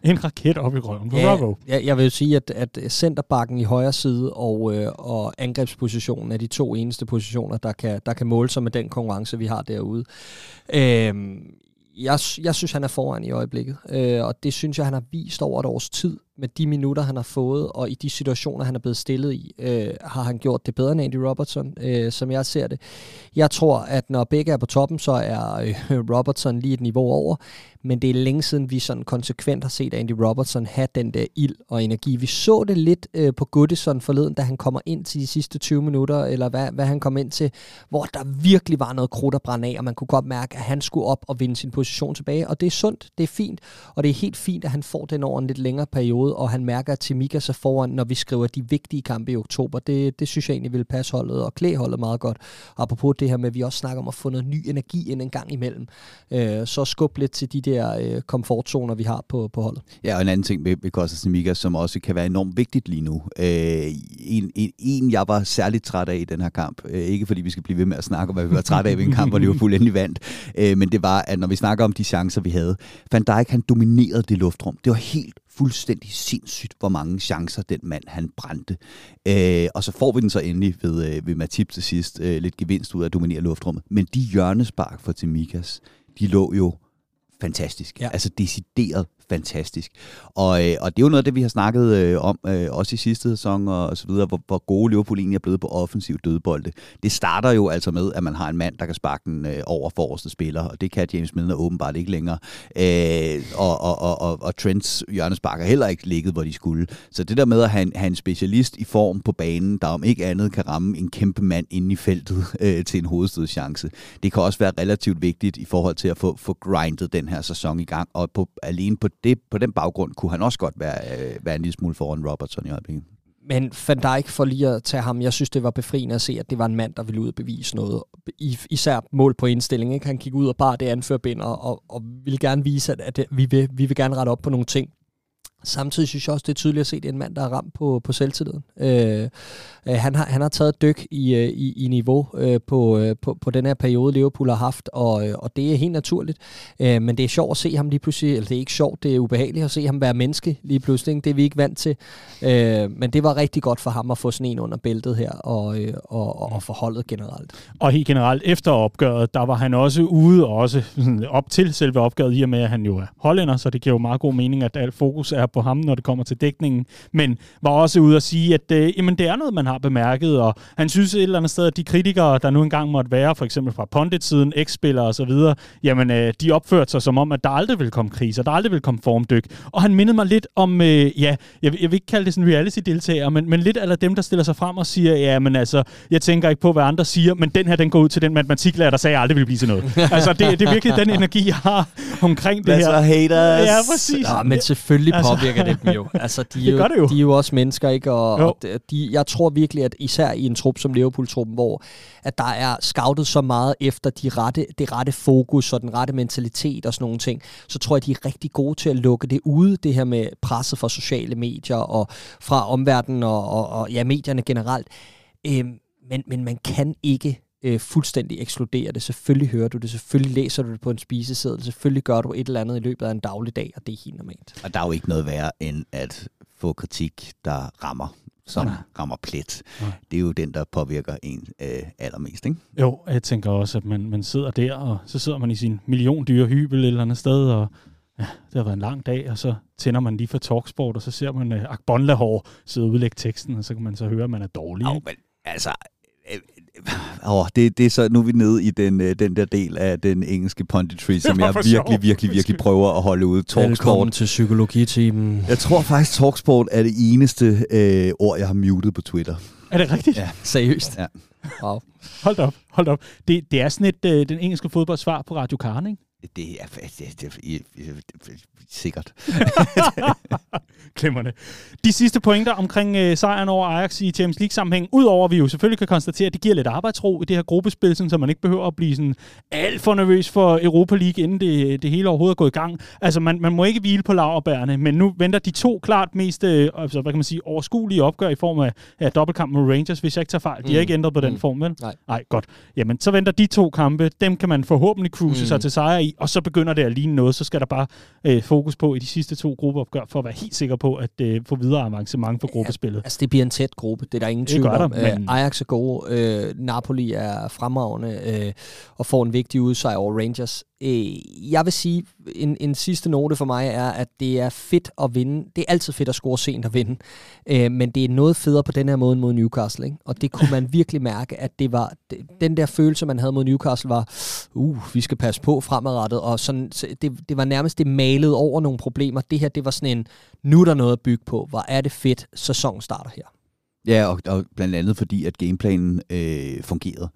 S1: en raket op i røven på
S2: ja, Ja, jeg vil sige, at, at centerbakken i højre side og, øh, og angrebspositionen er de to eneste positioner, der kan, der kan måle sig med den konkurrence, vi har derude. Øh, jeg, jeg synes, han er foran i øjeblikket, øh, og det synes jeg, han har vist over et års tid med de minutter, han har fået, og i de situationer, han er blevet stillet i, øh, har han gjort det bedre end Andy Robertson, øh, som jeg ser det. Jeg tror, at når begge er på toppen, så er øh, Robertson lige et niveau over, men det er længe siden, vi sådan konsekvent har set Andy Robertson have den der ild og energi. Vi så det lidt øh, på Goodison forleden, da han kommer ind til de sidste 20 minutter, eller hvad, hvad han kom ind til, hvor der virkelig var noget krudt at brænde af, og man kunne godt mærke, at han skulle op og vinde sin position tilbage, og det er sundt, det er fint, og det er helt fint, at han får den over en lidt længere periode, og han mærker, at Timika sig foran, når vi skriver de vigtige kampe i oktober. Det, det synes jeg egentlig vil passe holdet og klæde holdet meget godt. Apropos det her med, at vi også snakker om at få noget ny energi ind en gang imellem, øh, så skub lidt til de der øh, komfortzoner, vi har på, på holdet.
S3: Ja, og en anden ting ved, med Kostas Timika, som også kan være enormt vigtigt lige nu. Øh, en, en, en, jeg var særligt træt af i den her kamp, øh, ikke fordi vi skal blive ved med at snakke om, hvad vi var træt af i en kamp, hvor Liverpool endelig vandt, øh, men det var, at når vi snakker om de chancer, vi havde, Van Dijk, han dominerede det luftrum. Det var helt fuldstændig sindssygt, hvor mange chancer den mand han brændte. Øh, og så får vi den så endelig ved, øh, ved Matip til sidst, øh, lidt gevinst ud af at dominere luftrummet. Men de hjørnespark for Timikas, de lå jo fantastisk. Ja. Altså decideret fantastisk. Og, øh, og det er jo noget af det, vi har snakket øh, om, øh, også i sidste sæson og, og så videre, hvor, hvor gode Liverpool egentlig er blevet på offensiv dødbolde. Det starter jo altså med, at man har en mand, der kan sparke den øh, over forreste spiller, og det kan James Milner åbenbart ikke længere. Øh, og, og, og, og, og Trents hjørnespark har heller ikke ligget, hvor de skulle. Så det der med at have en, have en specialist i form på banen, der om ikke andet kan ramme en kæmpe mand inde i feltet øh, til en hovedstødschance, det kan også være relativt vigtigt i forhold til at få, få grindet den her sæson i gang, og på, alene på det, på den baggrund kunne han også godt være, øh, være en lille smule foran Robertson i øjeblikket.
S2: Men Van Dijk, for lige at tage ham, jeg synes, det var befriende at se, at det var en mand, der ville ud og bevise noget. især mål på indstilling. Ikke? Han gik ud og bare det anførbind og, og, og ville gerne vise, at, at vi, vil, vi vil gerne rette op på nogle ting. Samtidig synes jeg også, det er tydeligt at se, at det er en mand, der er ramt på, på selvtilliden. Øh, øh, han, har, han har taget dyk i, øh, i, i niveau øh, på, øh, på, på den her periode, Liverpool har haft, og, øh, og det er helt naturligt. Øh, men det er sjovt at se ham lige pludselig, eller det er ikke sjovt, det er ubehageligt at se ham være menneske lige pludselig. Det er vi ikke vant til. Øh, men det var rigtig godt for ham at få sådan en under bæltet her, og, øh, og, og, og forholdet generelt.
S1: Og helt generelt, efter opgøret, der var han også ude, og også op til selve opgøret, i og med, at han jo er hollænder, så det giver jo meget god mening, at alt fokus er på ham, når det kommer til dækningen, men var også ude at sige, at øh, jamen, det er noget, man har bemærket, og han synes et eller andet sted, at de kritikere, der nu engang måtte være, for eksempel fra Pondit-siden, X-spillere osv., jamen, øh, de opførte sig som om, at der aldrig vil komme kriser, der aldrig vil komme formdyk. Og han mindede mig lidt om, øh, ja, jeg, jeg vil ikke kalde det sådan reality-deltager, men, men lidt af dem, der stiller sig frem og siger, ja, men altså, jeg tænker ikke på, hvad andre siger, men den her, den går ud til den matematiklærer, der sagde, at jeg aldrig vil blive til noget. altså, det, det er virkelig den energi, jeg har omkring det her.
S3: haters.
S1: Ja, præcis.
S2: Ja, men selvfølgelig altså, påvirker det dem jo. Altså, de, det jo, det jo. de er jo også mennesker, ikke? Og, og de, jeg tror virkelig, at især i en trup som Liverpool-truppen, hvor at der er scoutet så meget efter de rette, det rette fokus og den rette mentalitet og sådan nogle ting, så tror jeg, de er rigtig gode til at lukke det ude, det her med presset fra sociale medier og fra omverdenen og, og, og ja, medierne generelt. Øhm, men, men man kan ikke øh, fuldstændig ekskludere det. Selvfølgelig hører du det, selvfølgelig læser du det på en spiseseddel, selvfølgelig gør du et eller andet i løbet af en daglig dag, og det er helt normalt.
S3: Og der er jo ikke noget værre end at få kritik, der rammer som
S1: Nej.
S3: rammer plet.
S1: Nej.
S3: Det er jo den, der påvirker en øh, allermest. Ikke?
S1: Jo, jeg tænker også, at man, man sidder der, og så sidder man i sin million dyre hybel et eller andet sted, og ja, det har været en lang dag, og så tænder man lige for Talksport, og så ser man uh, Akbon Lahore sidde og udlægge teksten, og så kan man så høre, at man er dårlig. Ikke?
S3: men altså, åh, det, det er så, nu er vi nede i den, øh, den der del af den engelske punditry, som jeg virkelig, virkelig, virkelig prøver at holde ude.
S2: Velkommen
S3: Talksport.
S2: til psykologitimen.
S3: Jeg tror faktisk, Talksport er det eneste øh, ord, jeg har muted på Twitter.
S1: Er det rigtigt?
S3: Ja.
S2: Seriøst?
S3: Ja.
S2: Wow.
S1: Hold op, hold op. Det, det er sådan et, øh, den engelske fodboldsvar på Radio Karen, ikke?
S3: Det er, det, det, det, det, sikkert.
S1: Glemmerne. De sidste pointer omkring øh, sejren over Ajax i Champions League-sammenhæng, udover at vi jo selvfølgelig kan konstatere, at det giver lidt arbejdsro i det her gruppespil, sådan, så man ikke behøver at blive sådan alt for nervøs for Europa League, inden det, det hele overhovedet er gået i gang. Altså, man, man må ikke hvile på laverbærene, men nu venter de to klart mest øh, altså, hvad kan man sige, overskuelige opgør i form af ja, dobbeltkamp med Rangers, hvis jeg ikke tager fejl. De har
S2: Mm.
S1: ikke ændret på den
S2: Mm.
S1: form, vel?
S2: Nej.
S1: Nej, godt. Jamen, så venter de to kampe. Dem kan man forhåbentlig cruise
S2: Mm.
S1: sig til sejr i, og så begynder det at ligne noget. Så skal der bare øh, fokus på i de sidste to gruppeopgør, for at være helt sikker på at øh, få videre avancement for gruppespillet.
S2: Altså, det bliver en tæt gruppe, det er der ingen tvivl
S1: gør der,
S2: om. Øh,
S1: men-
S2: Ajax er gode, øh, Napoli er fremragende øh, og får en vigtig udsejr over Rangers. Øh, jeg vil sige, en, en sidste note for mig er, at det er fedt at vinde. Det er altid fedt at score sent og vinde, øh, men det er noget federe på den her måde mod Newcastle. Ikke? Og det kunne man virkelig mærke, at det var den der følelse, man havde mod Newcastle, var, uh, vi skal passe på fremadrettet, og sådan, så det, det var nærmest det malede over nogle problemer. Det her, det var sådan en, nu er der noget at bygge på. Hvor er det fedt, sæsonen starter her.
S3: Ja, og, og blandt andet fordi, at gameplanen øh, fungerede.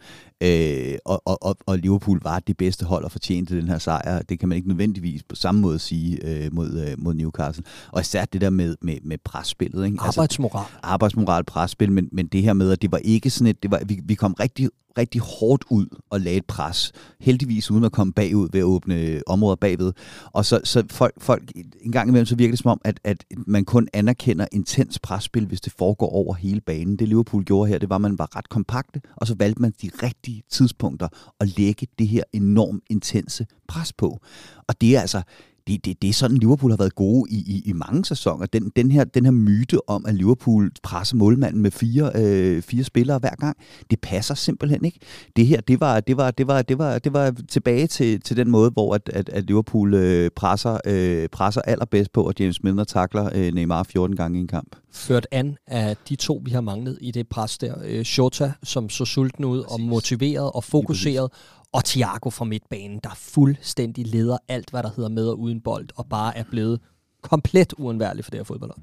S3: Øh, og, og, og, Liverpool var det bedste hold og fortjente den her sejr. Det kan man ikke nødvendigvis på samme måde sige øh, mod, øh, mod Newcastle. Og især det der med, med, med presspillet. Ikke?
S2: Arbejdsmoral.
S3: arbejdsmoral, presspil, men, men det her med, at det var ikke sådan et, det var, vi, vi kom rigtig, rigtig hårdt ud og lagde et pres. Heldigvis uden at komme bagud ved at åbne områder bagved. Og så, så folk, folk en gang imellem, så virker det som om, at, at man kun anerkender intens presspil, hvis det foregår over hele banen. Det Liverpool gjorde her, det var, at man var ret kompakte, og så valgte man de rigtige tidspunkter at lægge det her enormt intense pres på. Og det er altså, det, det, det er sådan, Liverpool har været gode i, i, i mange sæsoner. Den, den, her, den her myte om, at Liverpool presser målmanden med fire, øh, fire spillere hver gang, det passer simpelthen ikke. Det her, det var, det var, det var, det var, det var tilbage til, til den måde, hvor at, at, at Liverpool øh, presser, øh, presser allerbedst på, og James Milner takler øh, Neymar 14 gange i en kamp.
S2: Ført an af de to, vi har manglet i det pres der. Øh, Shota, som så sulten ud og
S3: Præcis.
S2: motiveret og fokuseret. Og Thiago fra midtbanen, der fuldstændig leder alt, hvad der hedder med og uden bold, og bare er blevet komplet uundværlig for det her fodboldhold.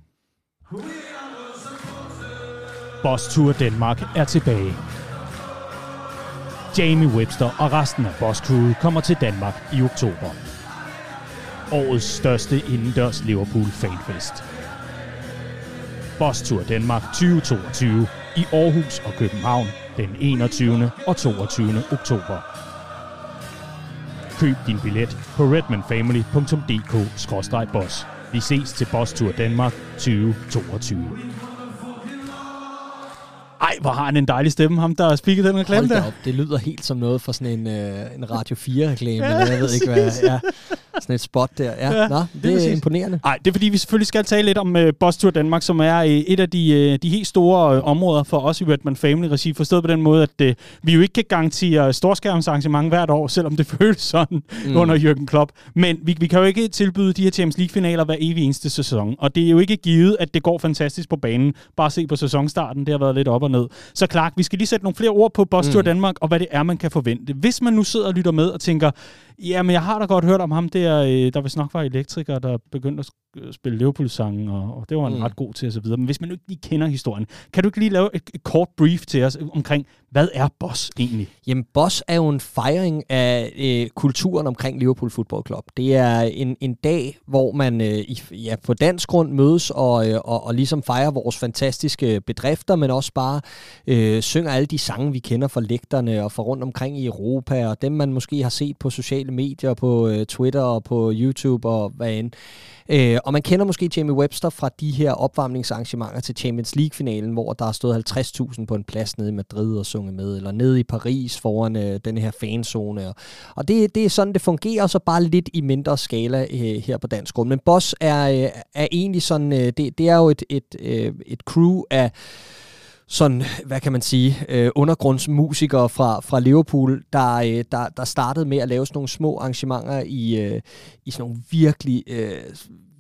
S1: Boss Tour Danmark er tilbage. Jamie Webster og resten af Boss Crew kommer til Danmark i oktober. Årets største indendørs Liverpool fanfest. Boss Tour Danmark 2022 i Aarhus og København den 21. og 22. oktober. Køb din billet på redmanfamily.dk-boss. Vi ses til Boss Tour Danmark 2022. Ej, hvor har han en dejlig stemme, ham der har spikket den reklame
S2: Hold
S1: der.
S2: op, det lyder helt som noget fra sådan en, øh, en Radio 4-reklame,
S1: Ja,
S2: eller jeg ved ikke hvad. Ja, sådan et spot der. Ja,
S1: Ja,
S2: nå,
S1: lige
S2: det er imponerende.
S1: Nej, det er fordi, vi selvfølgelig skal tale lidt om uh, Boss Tour Danmark, som er uh, et af de, uh, de helt store uh, områder for os i Redman Family Regi. Forstået på den måde, at uh, vi jo ikke kan garantere storskærmsarrangement hvert år, selvom det føles sådan mm. under Jürgen Klopp. Men vi, vi kan jo ikke tilbyde de her Champions League-finaler hver evig eneste sæson. Og det er jo ikke givet, at det går fantastisk på banen. Bare se på sæsonstarten, det har været lidt op og ned. Så Clark, vi skal lige sætte nogle flere ord på Boss Tour
S2: Mm.
S1: Danmark, og hvad det er, man kan forvente. Hvis man nu sidder og lytter med og tænker, jamen jeg har da godt hørt om ham der, øh, der vist nok var elektriker, der begyndte at sk- spille Liverpool-sangen, og, og det var han
S2: Mm.
S1: ret god til osv. Men hvis man nu ikke lige kender historien, kan du ikke lige lave et, et kort brief til os omkring, hvad er Boss egentlig?
S2: Jamen, Boss er jo en fejring af øh, kulturen omkring Liverpool Football Club. Det er en, en dag, hvor man øh, i, ja, på dansk grund mødes og, øh, og, og ligesom fejrer vores fantastiske bedrifter, men også bare øh, synger alle de sange, vi kender fra lægterne og fra rundt omkring i Europa, og dem, man måske har set på sociale sociale medier, på øh, Twitter og på YouTube og hvad end. Øh, og man kender måske Jamie Webster fra de her opvarmningsarrangementer til Champions League-finalen, hvor der har stået 50.000 på en plads nede i Madrid og sunget med, eller nede i Paris foran øh, den her fanzone. Og, og det, det er sådan, det fungerer, så bare lidt i mindre skala øh, her på dansk grund. Men Boss er, øh, er egentlig sådan, øh, det, det er jo et, et, øh, et crew af sådan, hvad kan man sige, øh, undergrundsmusikere fra, fra Liverpool, der, øh, der, der startede med at lave sådan nogle små arrangementer i, øh, i sådan nogle virkelig øh,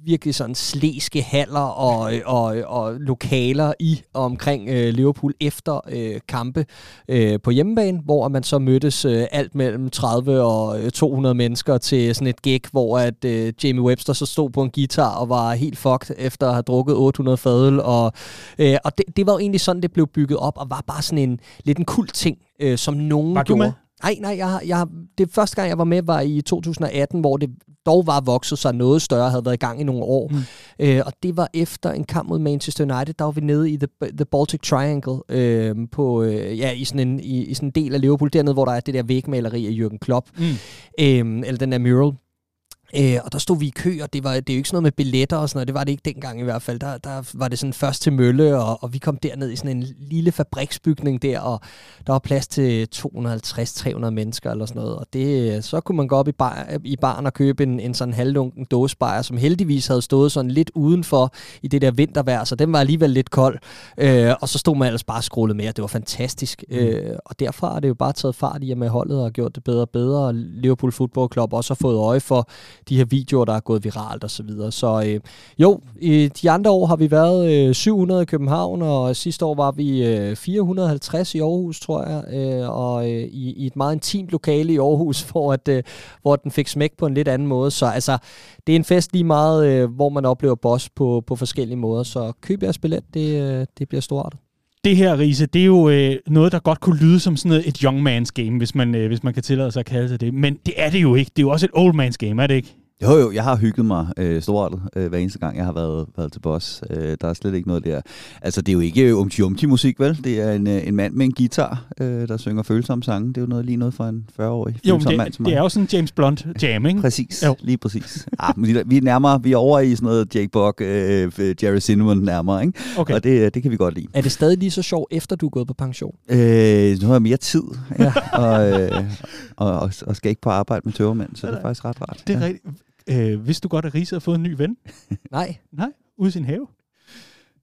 S2: virkelig sådan slæske haller og, og, og lokaler i og omkring øh, Liverpool efter øh, kampe øh, på hjemmebane, hvor man så mødtes øh, alt mellem 30 og 200 øh, mennesker til sådan et gig, hvor at øh, Jamie Webster så stod på en guitar og var helt fucked efter at have drukket 800 fadøl. Og, øh, og det, det var jo egentlig sådan, det blev bygget op og var bare sådan en lidt en kult ting, øh, som nogen
S1: var
S2: gjorde.
S1: Med?
S2: Nej, nej, jeg, jeg, det første gang, jeg var med, var i 2018, hvor det dog var vokset sig noget større, havde været i gang i nogle år. Mm. Øh, og det var efter en kamp mod Manchester United, der var vi nede i The, the Baltic Triangle, øh, på, øh, ja, i, sådan en, i, i sådan en del af Liverpool, dernede, hvor der er det der vægmaleri af Jürgen Klopp, mm. øh, eller den der mural. Øh, og der stod vi i kø, og det, var, det er jo ikke sådan noget med billetter og sådan noget, det var det ikke dengang i hvert fald. Der, der var det sådan først til Mølle, og, og vi kom derned i sådan en lille fabriksbygning der, og der var plads til 250-300 mennesker eller sådan noget. Og det, så kunne man gå op i, bar, i baren og købe en, en sådan halvlunken dåsebajer, som heldigvis havde stået sådan lidt udenfor i det der vintervejr, så den var alligevel lidt kold. Øh, og så stod man ellers bare skrålet med, og det var fantastisk. Mm. Øh, og derfra er det jo bare taget fart i, at med holdet har gjort det bedre og bedre, og Liverpool Football Club også har fået øje for de her videoer, der er gået viralt og så videre. Så øh, jo, i de andre år har vi været øh, 700 i København, og sidste år var vi øh, 450 i Aarhus, tror jeg, øh, og øh, i, i et meget intimt lokale i Aarhus, hvor, at, øh, hvor den fik smæk på en lidt anden måde. Så altså, det er en fest lige meget, øh, hvor man oplever boss på, på forskellige måder. Så køb jeres billet, det, øh, det bliver stort
S1: det her, Riese, det er jo øh, noget, der godt kunne lyde som sådan noget, et young man's game, hvis man, øh, hvis man kan tillade sig at kalde det det. Men det er det jo ikke. Det er jo også et old man's game, er det ikke?
S3: Jo, jo, jeg har hygget mig øh, stort øh, hver eneste gang, jeg har været, været til boss. Øh, der er slet ikke noget der. Altså, det er jo ikke umti umti musik, vel? Det er en, øh, en mand med en guitar, øh, der synger følsomme sange. Det er jo noget lige noget for en 40-årig
S1: jo, det, mand som det er jo sådan en James Blunt jam, ikke?
S3: præcis, jo. lige præcis. ah, vi er nærmere, vi er over i sådan noget Jake Buck, øh, Jerry Cinnamon nærmere, ikke? Okay. Og det, det kan vi godt lide.
S2: Er det stadig lige så sjovt, efter du er gået på pension?
S3: Øh, nu har jeg mere tid, ja. og, øh, og, og, og skal ikke på arbejde med tøvermænd, så det er faktisk ret rart.
S1: Det er ja. rigtigt. Øh, vidste du godt, at Riese har fået en ny ven?
S2: Nej.
S1: Nej, ude i sin have.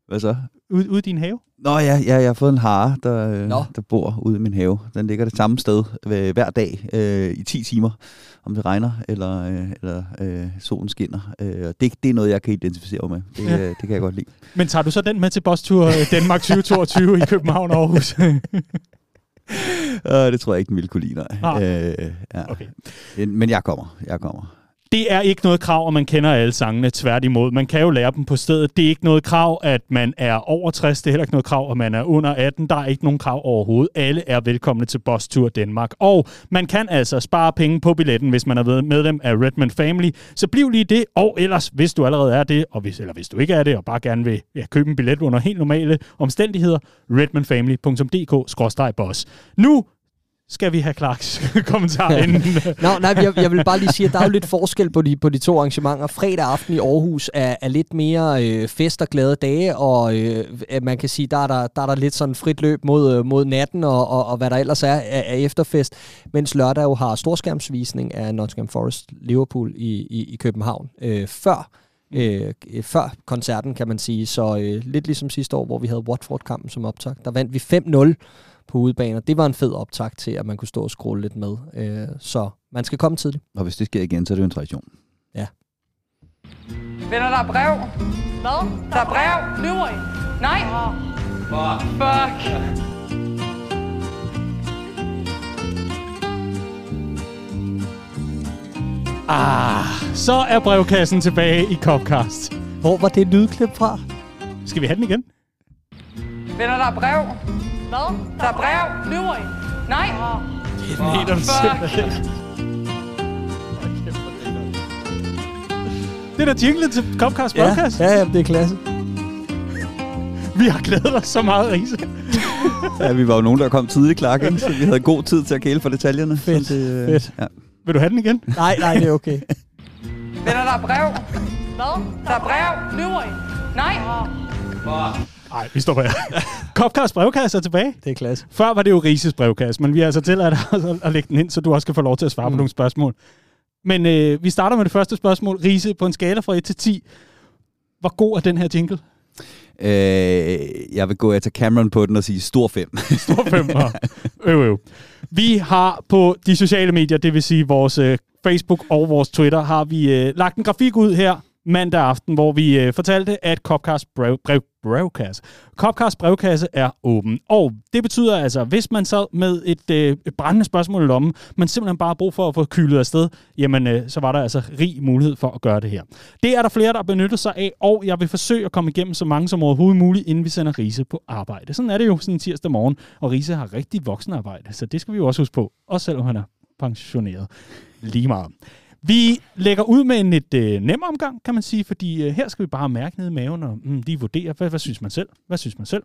S3: Hvad så?
S1: Ude, ude i din have?
S3: Nå ja, ja, jeg har fået en hare, der, Nå. der bor ude i min have. Den ligger det samme sted øh, hver dag øh, i 10 timer, om det regner eller, øh, eller øh, solen skinner. Øh, det, det er noget, jeg kan identificere med. Det, ja. øh, det kan jeg godt lide.
S1: Men tager du så den med til Bostur Danmark 2022 i København og Aarhus?
S3: uh, det tror jeg ikke, den ville kunne lide, nej. Ah. Øh, ja. okay. Men jeg kommer, jeg kommer
S1: det er ikke noget krav, at man kender alle sangene tværtimod. Man kan jo lære dem på stedet. Det er ikke noget krav, at man er over 60. Det er heller ikke noget krav, at man er under 18. Der er ikke nogen krav overhovedet. Alle er velkomne til Boss Tour Danmark. Og man kan altså spare penge på billetten, hvis man er medlem af Redman Family. Så bliv lige det, og ellers, hvis du allerede er det, og hvis, eller hvis du ikke er det, og bare gerne vil ja, købe en billet under helt normale omstændigheder, redmanfamily.dk-boss. Nu skal vi have Clarks kommentar inden.
S2: Nå, nej, jeg, jeg vil bare lige sige, at der er jo lidt forskel på de, på de to arrangementer. Fredag aften i Aarhus er, er lidt mere øh, fest og glade dage, og øh, man kan sige, der er der, der er der lidt sådan frit løb mod, øh, mod natten, og, og, og hvad der ellers er af, af efterfest, mens lørdag jo har storskærmsvisning af Nottingham Forest Liverpool i, i, i København øh, før øh, før koncerten, kan man sige. Så øh, lidt ligesom sidste år, hvor vi havde Watford-kampen som optag. Der vandt vi 5-0 på udebane, det var en fed optag til, at man kunne stå og scrolle lidt med. Øh, så man skal komme tidligt.
S3: Og hvis det sker igen, så er det jo en tradition.
S2: Ja.
S4: Venner, der er brev.
S5: Hvad?
S4: Der, er brev.
S5: Lyver I?
S4: Nej. Oh.
S5: Fuck.
S4: Fuck.
S1: Ah, så er brevkassen tilbage i Copcast.
S2: Hvor var det lydklip fra?
S1: Skal vi have den igen?
S4: Venner, der er brev.
S5: Hvad?
S4: Der er brev.
S5: Lyver I?
S4: Nej.
S5: Oh.
S1: Det mener du simpelthen. Det er da jinglen til Copcast Podcast.
S2: Ja, ja, ja, det er klasse.
S1: Vi har glædet os så meget, Riese.
S3: ja, vi var jo nogen, der kom tidligt, Clark, ikke? så vi havde god tid til at kæle for detaljerne.
S2: Fedt,
S3: det,
S2: fedt. Ja.
S1: Vil du have den igen?
S2: Nej, nej, det er okay.
S4: Venner, der er brev.
S5: Hvad?
S4: Der er brev.
S5: Løver I?
S4: Nej.
S1: Nej, vi står her. Copcast brevkasse er tilbage.
S2: Det er klasse.
S1: Før var det jo Rises brevkasse, men vi har altså tilladt at, at lægge den ind, så du også kan få lov til at svare mm. på nogle spørgsmål. Men øh, vi starter med det første spørgsmål. Rise, på en skala fra 1 til 10. Hvor god er den her jingle?
S3: Øh, jeg vil gå efter Cameron på den og sige stor 5.
S1: Stor femmer. øv, øv. Vi har på de sociale medier, det vil sige vores øh, Facebook og vores Twitter, har vi øh, lagt en grafik ud her mandag aften, hvor vi øh, fortalte, at Copcast brev, brev, brevkasse, Copcast brevkasse er åben. Og det betyder altså, hvis man sad med et, øh, et brændende spørgsmål i lommen, men simpelthen bare har brug for at få kylet afsted, jamen øh, så var der altså rig mulighed for at gøre det her. Det er der flere, der benytter sig af, og jeg vil forsøge at komme igennem så mange som overhovedet muligt, inden vi sender Rise på arbejde. Sådan er det jo sådan en tirsdag morgen, og Rise har rigtig voksenarbejde, så det skal vi jo også huske på, også selvom han er pensioneret lige meget. Vi lægger ud med en lidt øh, nem omgang, kan man sige, fordi øh, her skal vi bare mærke ned i maven og mm, lige vurdere, hvad, hvad synes man selv? Hvad synes man selv?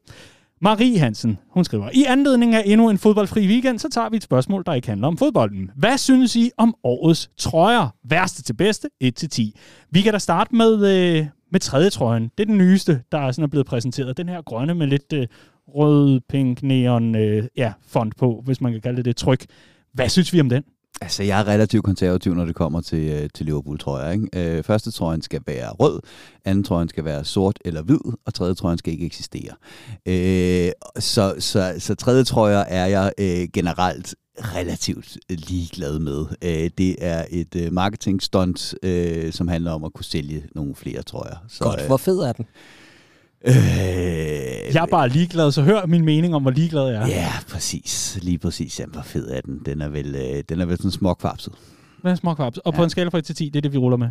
S1: Marie Hansen, hun skriver, i anledning af endnu en fodboldfri weekend, så tager vi et spørgsmål, der ikke handler om fodbolden. Hvad synes I om årets trøjer? Værste til bedste, 1 til 10. Vi kan da starte med, øh, med tredje trøjen. Det er den nyeste, der er sådan er blevet præsenteret. Den her grønne med lidt øh, rød, pink, neon, øh, ja, font på, hvis man kan kalde det det tryk. Hvad synes vi om den?
S3: Altså, jeg er relativt konservativ, når det kommer til, øh, til Liverpool, tror jeg. Ikke? Øh, første trøjen skal være rød, anden trøjen skal være sort eller hvid, og tredje trøjen skal ikke eksistere. Øh, så, så, så tredje trøjer er jeg øh, generelt relativt ligeglad med. Øh, det er et øh, marketing stunt, øh, som handler om at kunne sælge nogle flere trøjer. Så,
S2: Godt, hvor fed er den?
S3: Øh,
S1: Jeg er bare ligeglad, så hør min mening om, hvor ligeglad jeg er.
S3: Ja, præcis. Lige præcis. Jamen, hvor fed er den? Den er vel, øh, den er vel sådan småkvapset.
S1: Hvad er småkvaps? Og på
S3: Ja.
S1: en skala fra 1 til 10, det er det, vi ruller med.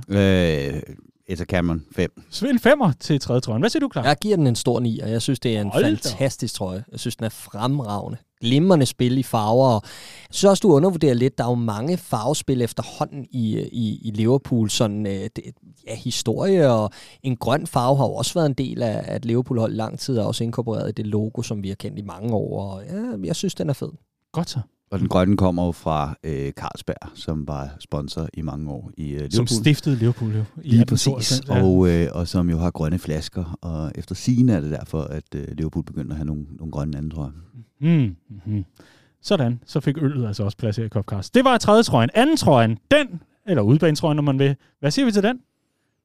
S3: Øh, Etta Cameron, 5.
S1: Så en femmer til tredje trøjen. Hvad siger du, klar?
S2: Jeg giver den en stor 9, og jeg synes, det er en
S1: Hold
S2: fantastisk trøje. Jeg synes, den er fremragende. Glimrende spil i farver. og Jeg synes også, du undervurderer lidt. Der er jo mange farvespil efterhånden i, i, i Liverpool. Sådan, øh, det, ja, historie og en grøn farve har jo også været en del af, at Liverpool hold lang tid, og også inkorporeret i det logo, som vi har kendt i mange år. Og ja, jeg synes, den er fed.
S1: Godt så.
S3: Og den grønne kommer jo fra øh, Carlsberg, som var sponsor i mange år i øh, Liverpool.
S1: Som stiftede Liverpool jo. i
S3: Lige
S1: 1892,
S3: præcis. Og, øh, og som jo har grønne flasker. Og efter sigende er det derfor, at øh, Liverpool begyndte at have nogle, nogle grønne andre, tror jeg.
S1: Mm, mm. Sådan, så fik øllet altså også plads her i Copcast. Det var tredje trøjen. Anden trøjen, den, eller udbanetrøjen, når man vil. Hvad siger vi til den?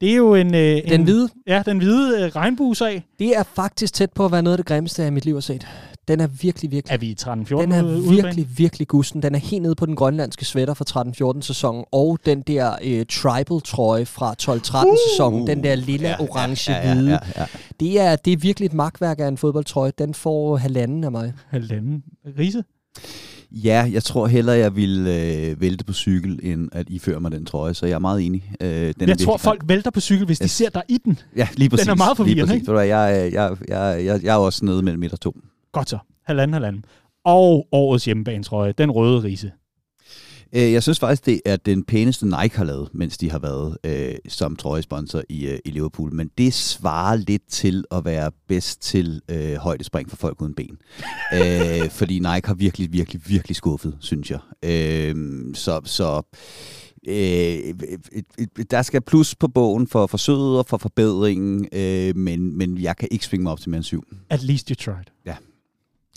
S1: Det er jo en... Øh,
S2: Den
S1: en,
S2: hvide,
S1: Ja, den hvide øh, regnbuesag.
S2: det er faktisk tæt på at være noget af det grimmeste, jeg i mit liv har set. Den er virkelig, virkelig
S1: Er vi i 13-14
S2: Den er
S1: ude-
S2: virkelig, virkelig gusten. Den er helt nede på den grønlandske sweater fra 13-14 sæsonen, og den der øh, tribal-trøje fra 12-13 sæsonen, den der lille
S3: Ja,
S2: orange
S3: ja, ja,
S2: hvide.
S3: ja, ja.
S2: Det, er, det er virkelig et magtværk af en fodboldtrøje. Den får halvanden af mig.
S1: Halvanden. Rise?
S3: Ja, jeg tror hellere, jeg ville øh, vælte på cykel, end at iføre mig den trøje, så jeg er meget enig. Øh, den er
S1: Jeg tror,
S3: virkelig-
S1: folk vælter på cykel, hvis de
S3: Yes.
S1: ser dig i den.
S3: Ja, lige præcis.
S1: er meget forvirrende, ikke?
S3: Jeg, jeg, jeg, jeg, jeg er også nede mellem midt og to.
S1: Godt så. Halvanden, halvanden. Og årets hjemmebanetrøje, den røde rise.
S3: Øh, Jeg synes faktisk, det er den pæneste Nike har lavet, mens de har været øh, som trøjesponsor i, øh, i Liverpool. Men det svarer lidt til at være bedst til øh, højdespring for folk uden ben. øh, fordi Nike har virkelig, virkelig, virkelig skuffet, synes jeg. Øh, så så øh, der skal plus på bogen for forsøget og for forbedringen, øh, men, men jeg kan ikke svinge mig op til mere end syv.
S1: At least you tried.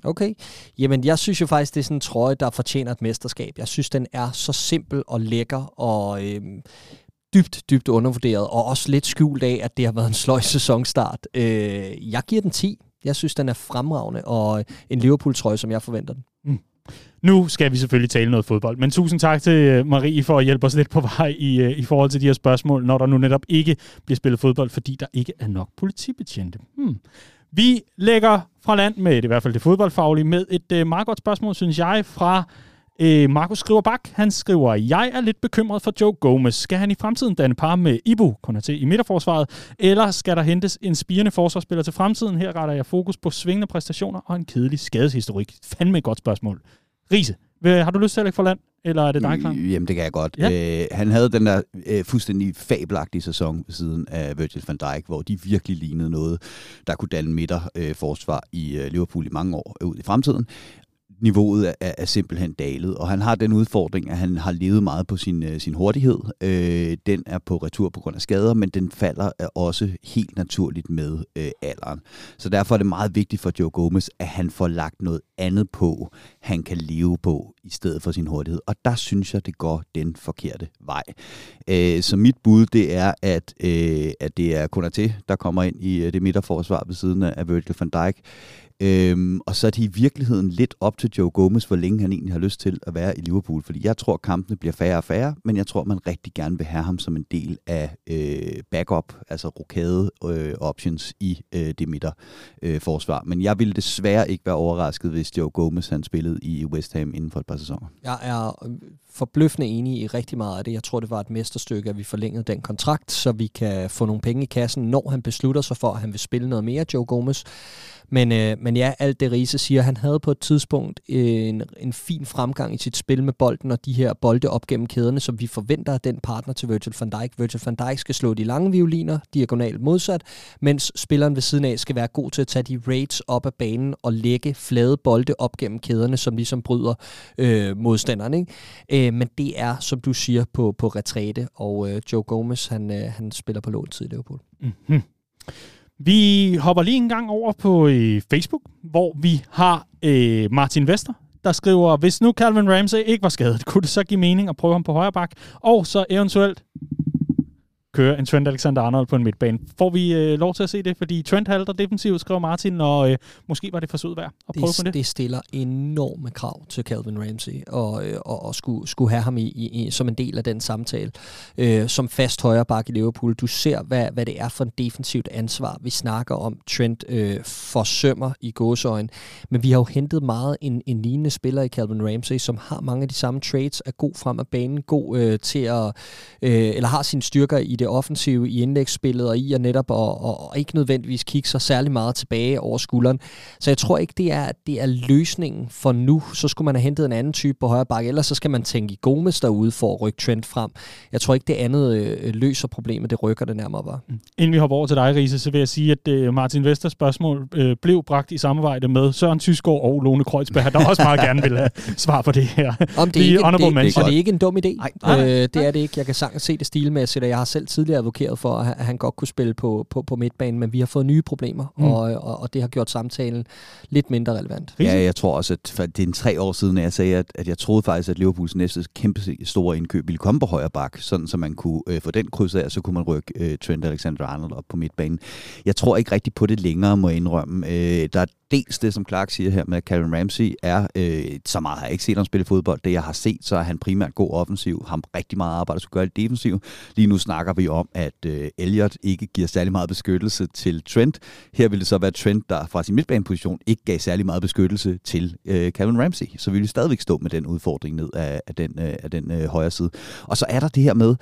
S2: Okay. Jamen, jeg synes jo faktisk, det er sådan en trøje, der fortjener et mesterskab. Jeg synes, den er så simpel og lækker og øhm, dybt, dybt undervurderet, og også lidt skjult af, at det har været en sløj sæsonstart. Øh, jeg giver den 10. Jeg synes, den er fremragende, og øh, en Liverpool-trøje, som jeg forventer den. Mm.
S1: Nu skal vi selvfølgelig tale noget fodbold, men tusind tak til øh, Marie for at hjælpe os lidt på vej i, øh, i forhold til de her spørgsmål, når der nu netop ikke bliver spillet fodbold, fordi der ikke er nok politibetjente. Hmm. Vi lægger fra land med i hvert fald det fodboldfaglige med et øh, meget godt spørgsmål, synes jeg, fra øh, Markus Skriver Bak. Han skriver, jeg er lidt bekymret for Joe Gomez. Skal han i fremtiden danne par med Ibu, Konaté, i midterforsvaret, eller skal der hentes en spirende forsvarsspiller til fremtiden? Her retter jeg fokus på svingende præstationer og en kedelig skadeshistorik. Fandme et godt spørgsmål. Riese, har du lyst til at lægge for land, eller er det dig klar?
S3: Øh, Jamen, det kan jeg godt.
S1: Ja.
S3: Øh, han havde den der øh, fuldstændig fabelagtige sæson ved siden af Virgil van Dijk, hvor de virkelig lignede noget, der kunne danne midter øh, forsvar i øh, Liverpool i mange år øh, ud i fremtiden niveauet er, er simpelthen dalet, og han har den udfordring, at han har levet meget på sin, øh, sin hurtighed. Øh, den er på retur på grund af skader, men den falder øh, også helt naturligt med øh, alderen. Så derfor er det meget vigtigt for Joe Gomez, at han får lagt noget andet på, han kan leve på, i stedet for sin hurtighed. Og der synes jeg, det går den forkerte vej. Øh, så mit bud, det er, at, øh, at det er Konaté, der kommer ind i øh, det midterforsvar ved siden af Virgil van Dijk. Øhm, og så er det i virkeligheden lidt op til Joe Gomez, hvor længe han egentlig har lyst til at være i Liverpool. Fordi jeg tror, kampene bliver færre og færre, men jeg tror, man rigtig gerne vil have ham som en del af øh, backup, altså rokade øh, options i øh, det midter øh, forsvar. Men jeg ville desværre ikke være overrasket, hvis Joe Gomez han spillede i West Ham inden for et par sæsoner.
S2: Jeg er øh, forbløffende enig i rigtig meget af det. Jeg tror, det var et mesterstykke, at vi forlængede den kontrakt, så vi kan få nogle penge i kassen, når han beslutter sig for, at han vil spille noget mere, Joe Gomez. Men, øh, men ja, alt det Riese siger, han havde på et tidspunkt en, en fin fremgang i sit spil med bolden, og de her bolde op gennem kæderne, som vi forventer af den partner til Virgil van Dijk. Virgil van Dijk skal slå de lange violiner, diagonalt modsat, mens spilleren ved siden af skal være god til at tage de raids op af banen og lægge flade bolde op gennem kæderne, som ligesom bryder øh, modstanderen. Ikke? Øh, men det er, som du siger, på, på retræte, og øh, Joe Gomez, han, øh, han spiller på lån tid i Liverpool.
S1: Mm-hmm. Vi hopper lige en gang over på øh, Facebook, hvor vi har øh, Martin Vester, der skriver, hvis nu Calvin Ramsey ikke var skadet, kunne det så give mening at prøve ham på højre bak, og så eventuelt køre en Trent Alexander-Arnold på en midtbane. Får vi øh, lov til at se det? Fordi Trent halter defensivt, skriver Martin, og øh, måske var det for sød værd at prøve
S2: det,
S1: på det.
S2: Det stiller enorme krav til Calvin Ramsey, og, øh, og, og skulle, skulle have ham i, i, som en del af den samtale. Øh, som fast højre bak i Liverpool. Du ser, hvad, hvad det er for en defensivt ansvar, vi snakker om. Trent øh, forsømmer i gåsøjen. Men vi har jo hentet meget en, en lignende spiller i Calvin Ramsey, som har mange af de samme traits, er god frem af banen, god øh, til at, øh, eller har sine styrker i det offensive, i indlægsspillet, og i at netop og, og, og ikke nødvendigvis kigge sig særlig meget tilbage over skulderen. Så jeg tror ikke, det er, det er løsningen for nu. Så skulle man have hentet en anden type på højre bakke, ellers så skal man tænke i Gomes derude for at rykke Trent frem. Jeg tror ikke, det andet øh, løser problemet, det rykker det nærmere bare.
S1: Mm. Inden vi hopper over til dig, Riese, så vil jeg sige, at øh, Martin Vesters spørgsmål øh, blev bragt i samarbejde med Søren Tyskov og Lone Kreuzberg, der også meget gerne vil have svar på det her.
S2: Om det, er ikke, det,
S1: det,
S2: og det er ikke en dum idé.
S1: Nej, nej, nej.
S2: Øh, det er det ikke. Jeg kan sagtens se det stilmæssigt, og jeg har selv tidligere advokeret for, at han godt kunne spille på, på, på midtbanen, men vi har fået nye problemer, mm. og, og, og det har gjort samtalen lidt mindre relevant.
S3: Ja, jeg tror også, at det er en tre år siden, at jeg sagde, at, at jeg troede faktisk, at Liverpools næste kæmpe store indkøb ville komme på højre bak, sådan så man kunne øh, få den kryds af, og så kunne man rykke øh, Trent Alexander-Arnold op på midtbanen. Jeg tror ikke rigtig på det længere, må jeg indrømme. Øh, der er dels det, som Clark siger her med, at Karen Ramsey er, øh, så meget har jeg ikke set ham spille fodbold. Det, jeg har set, så er han primært god offensiv. Ham rigtig meget arbejde, skulle gøre i defensiv. Lige nu snakker vi om, at øh, Elliot ikke giver særlig meget beskyttelse til Trent. Her vil det så være Trent, der fra sin midtbaneposition ikke gav særlig meget beskyttelse til øh, Calvin Ramsey. Så vil stadigvæk stå med den udfordring ned af, af den, øh, af den øh, højre side. Og så er der det her med,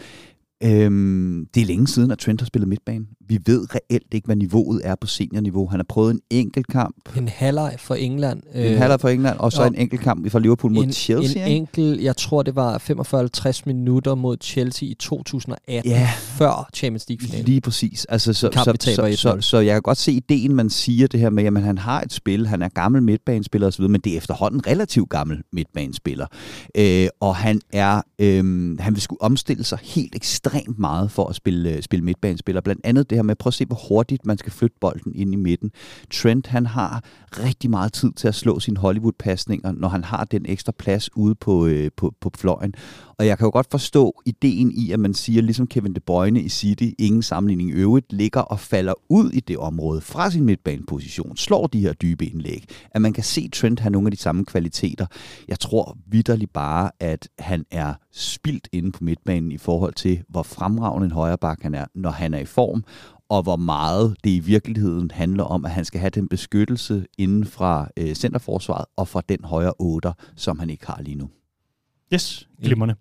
S3: Øhm, det er længe siden, at Trent har spillet midtbane. Vi ved reelt ikke, hvad niveauet er på seniorniveau. Han har prøvet en enkelt kamp.
S2: En halvleg for England.
S3: En halvleg for England, og så og en enkelt kamp fra Liverpool mod
S2: en,
S3: Chelsea.
S2: En enkelt, jeg tror det var 45-50 minutter mod Chelsea i 2018, ja. før Champions League-finalen.
S3: Lige præcis. Altså, så, kamp, så, så, så, så, jeg kan godt se ideen, man siger det her med, at han har et spil, han er gammel midtbanespiller osv., men det er efterhånden relativt gammel midtbanespiller. Øh, og han er, øh, han vil skulle omstille sig helt ekstremt ekstremt meget for at spille, spille midtbanespiller. Blandt andet det her med, prøv at se, hvor hurtigt man skal flytte bolden ind i midten. Trent, han har rigtig meget tid til at slå sine Hollywood-pasninger, når han har den ekstra plads ude på, øh, på, på fløjen. Og jeg kan jo godt forstå ideen i, at man siger, ligesom Kevin De Bruyne i City, ingen sammenligning i øvrigt, ligger og falder ud i det område fra sin midtbaneposition, slår de her dybe indlæg. At man kan se Trent have nogle af de samme kvaliteter. Jeg tror vidderligt bare, at han er spildt inde på midtbanen i forhold til, hvor fremragende en højreback han er, når han er i form, og hvor meget det i virkeligheden handler om, at han skal have den beskyttelse inden fra øh, centerforsvaret og fra den højre 8, som han ikke har lige nu.
S1: Yes, glimrende.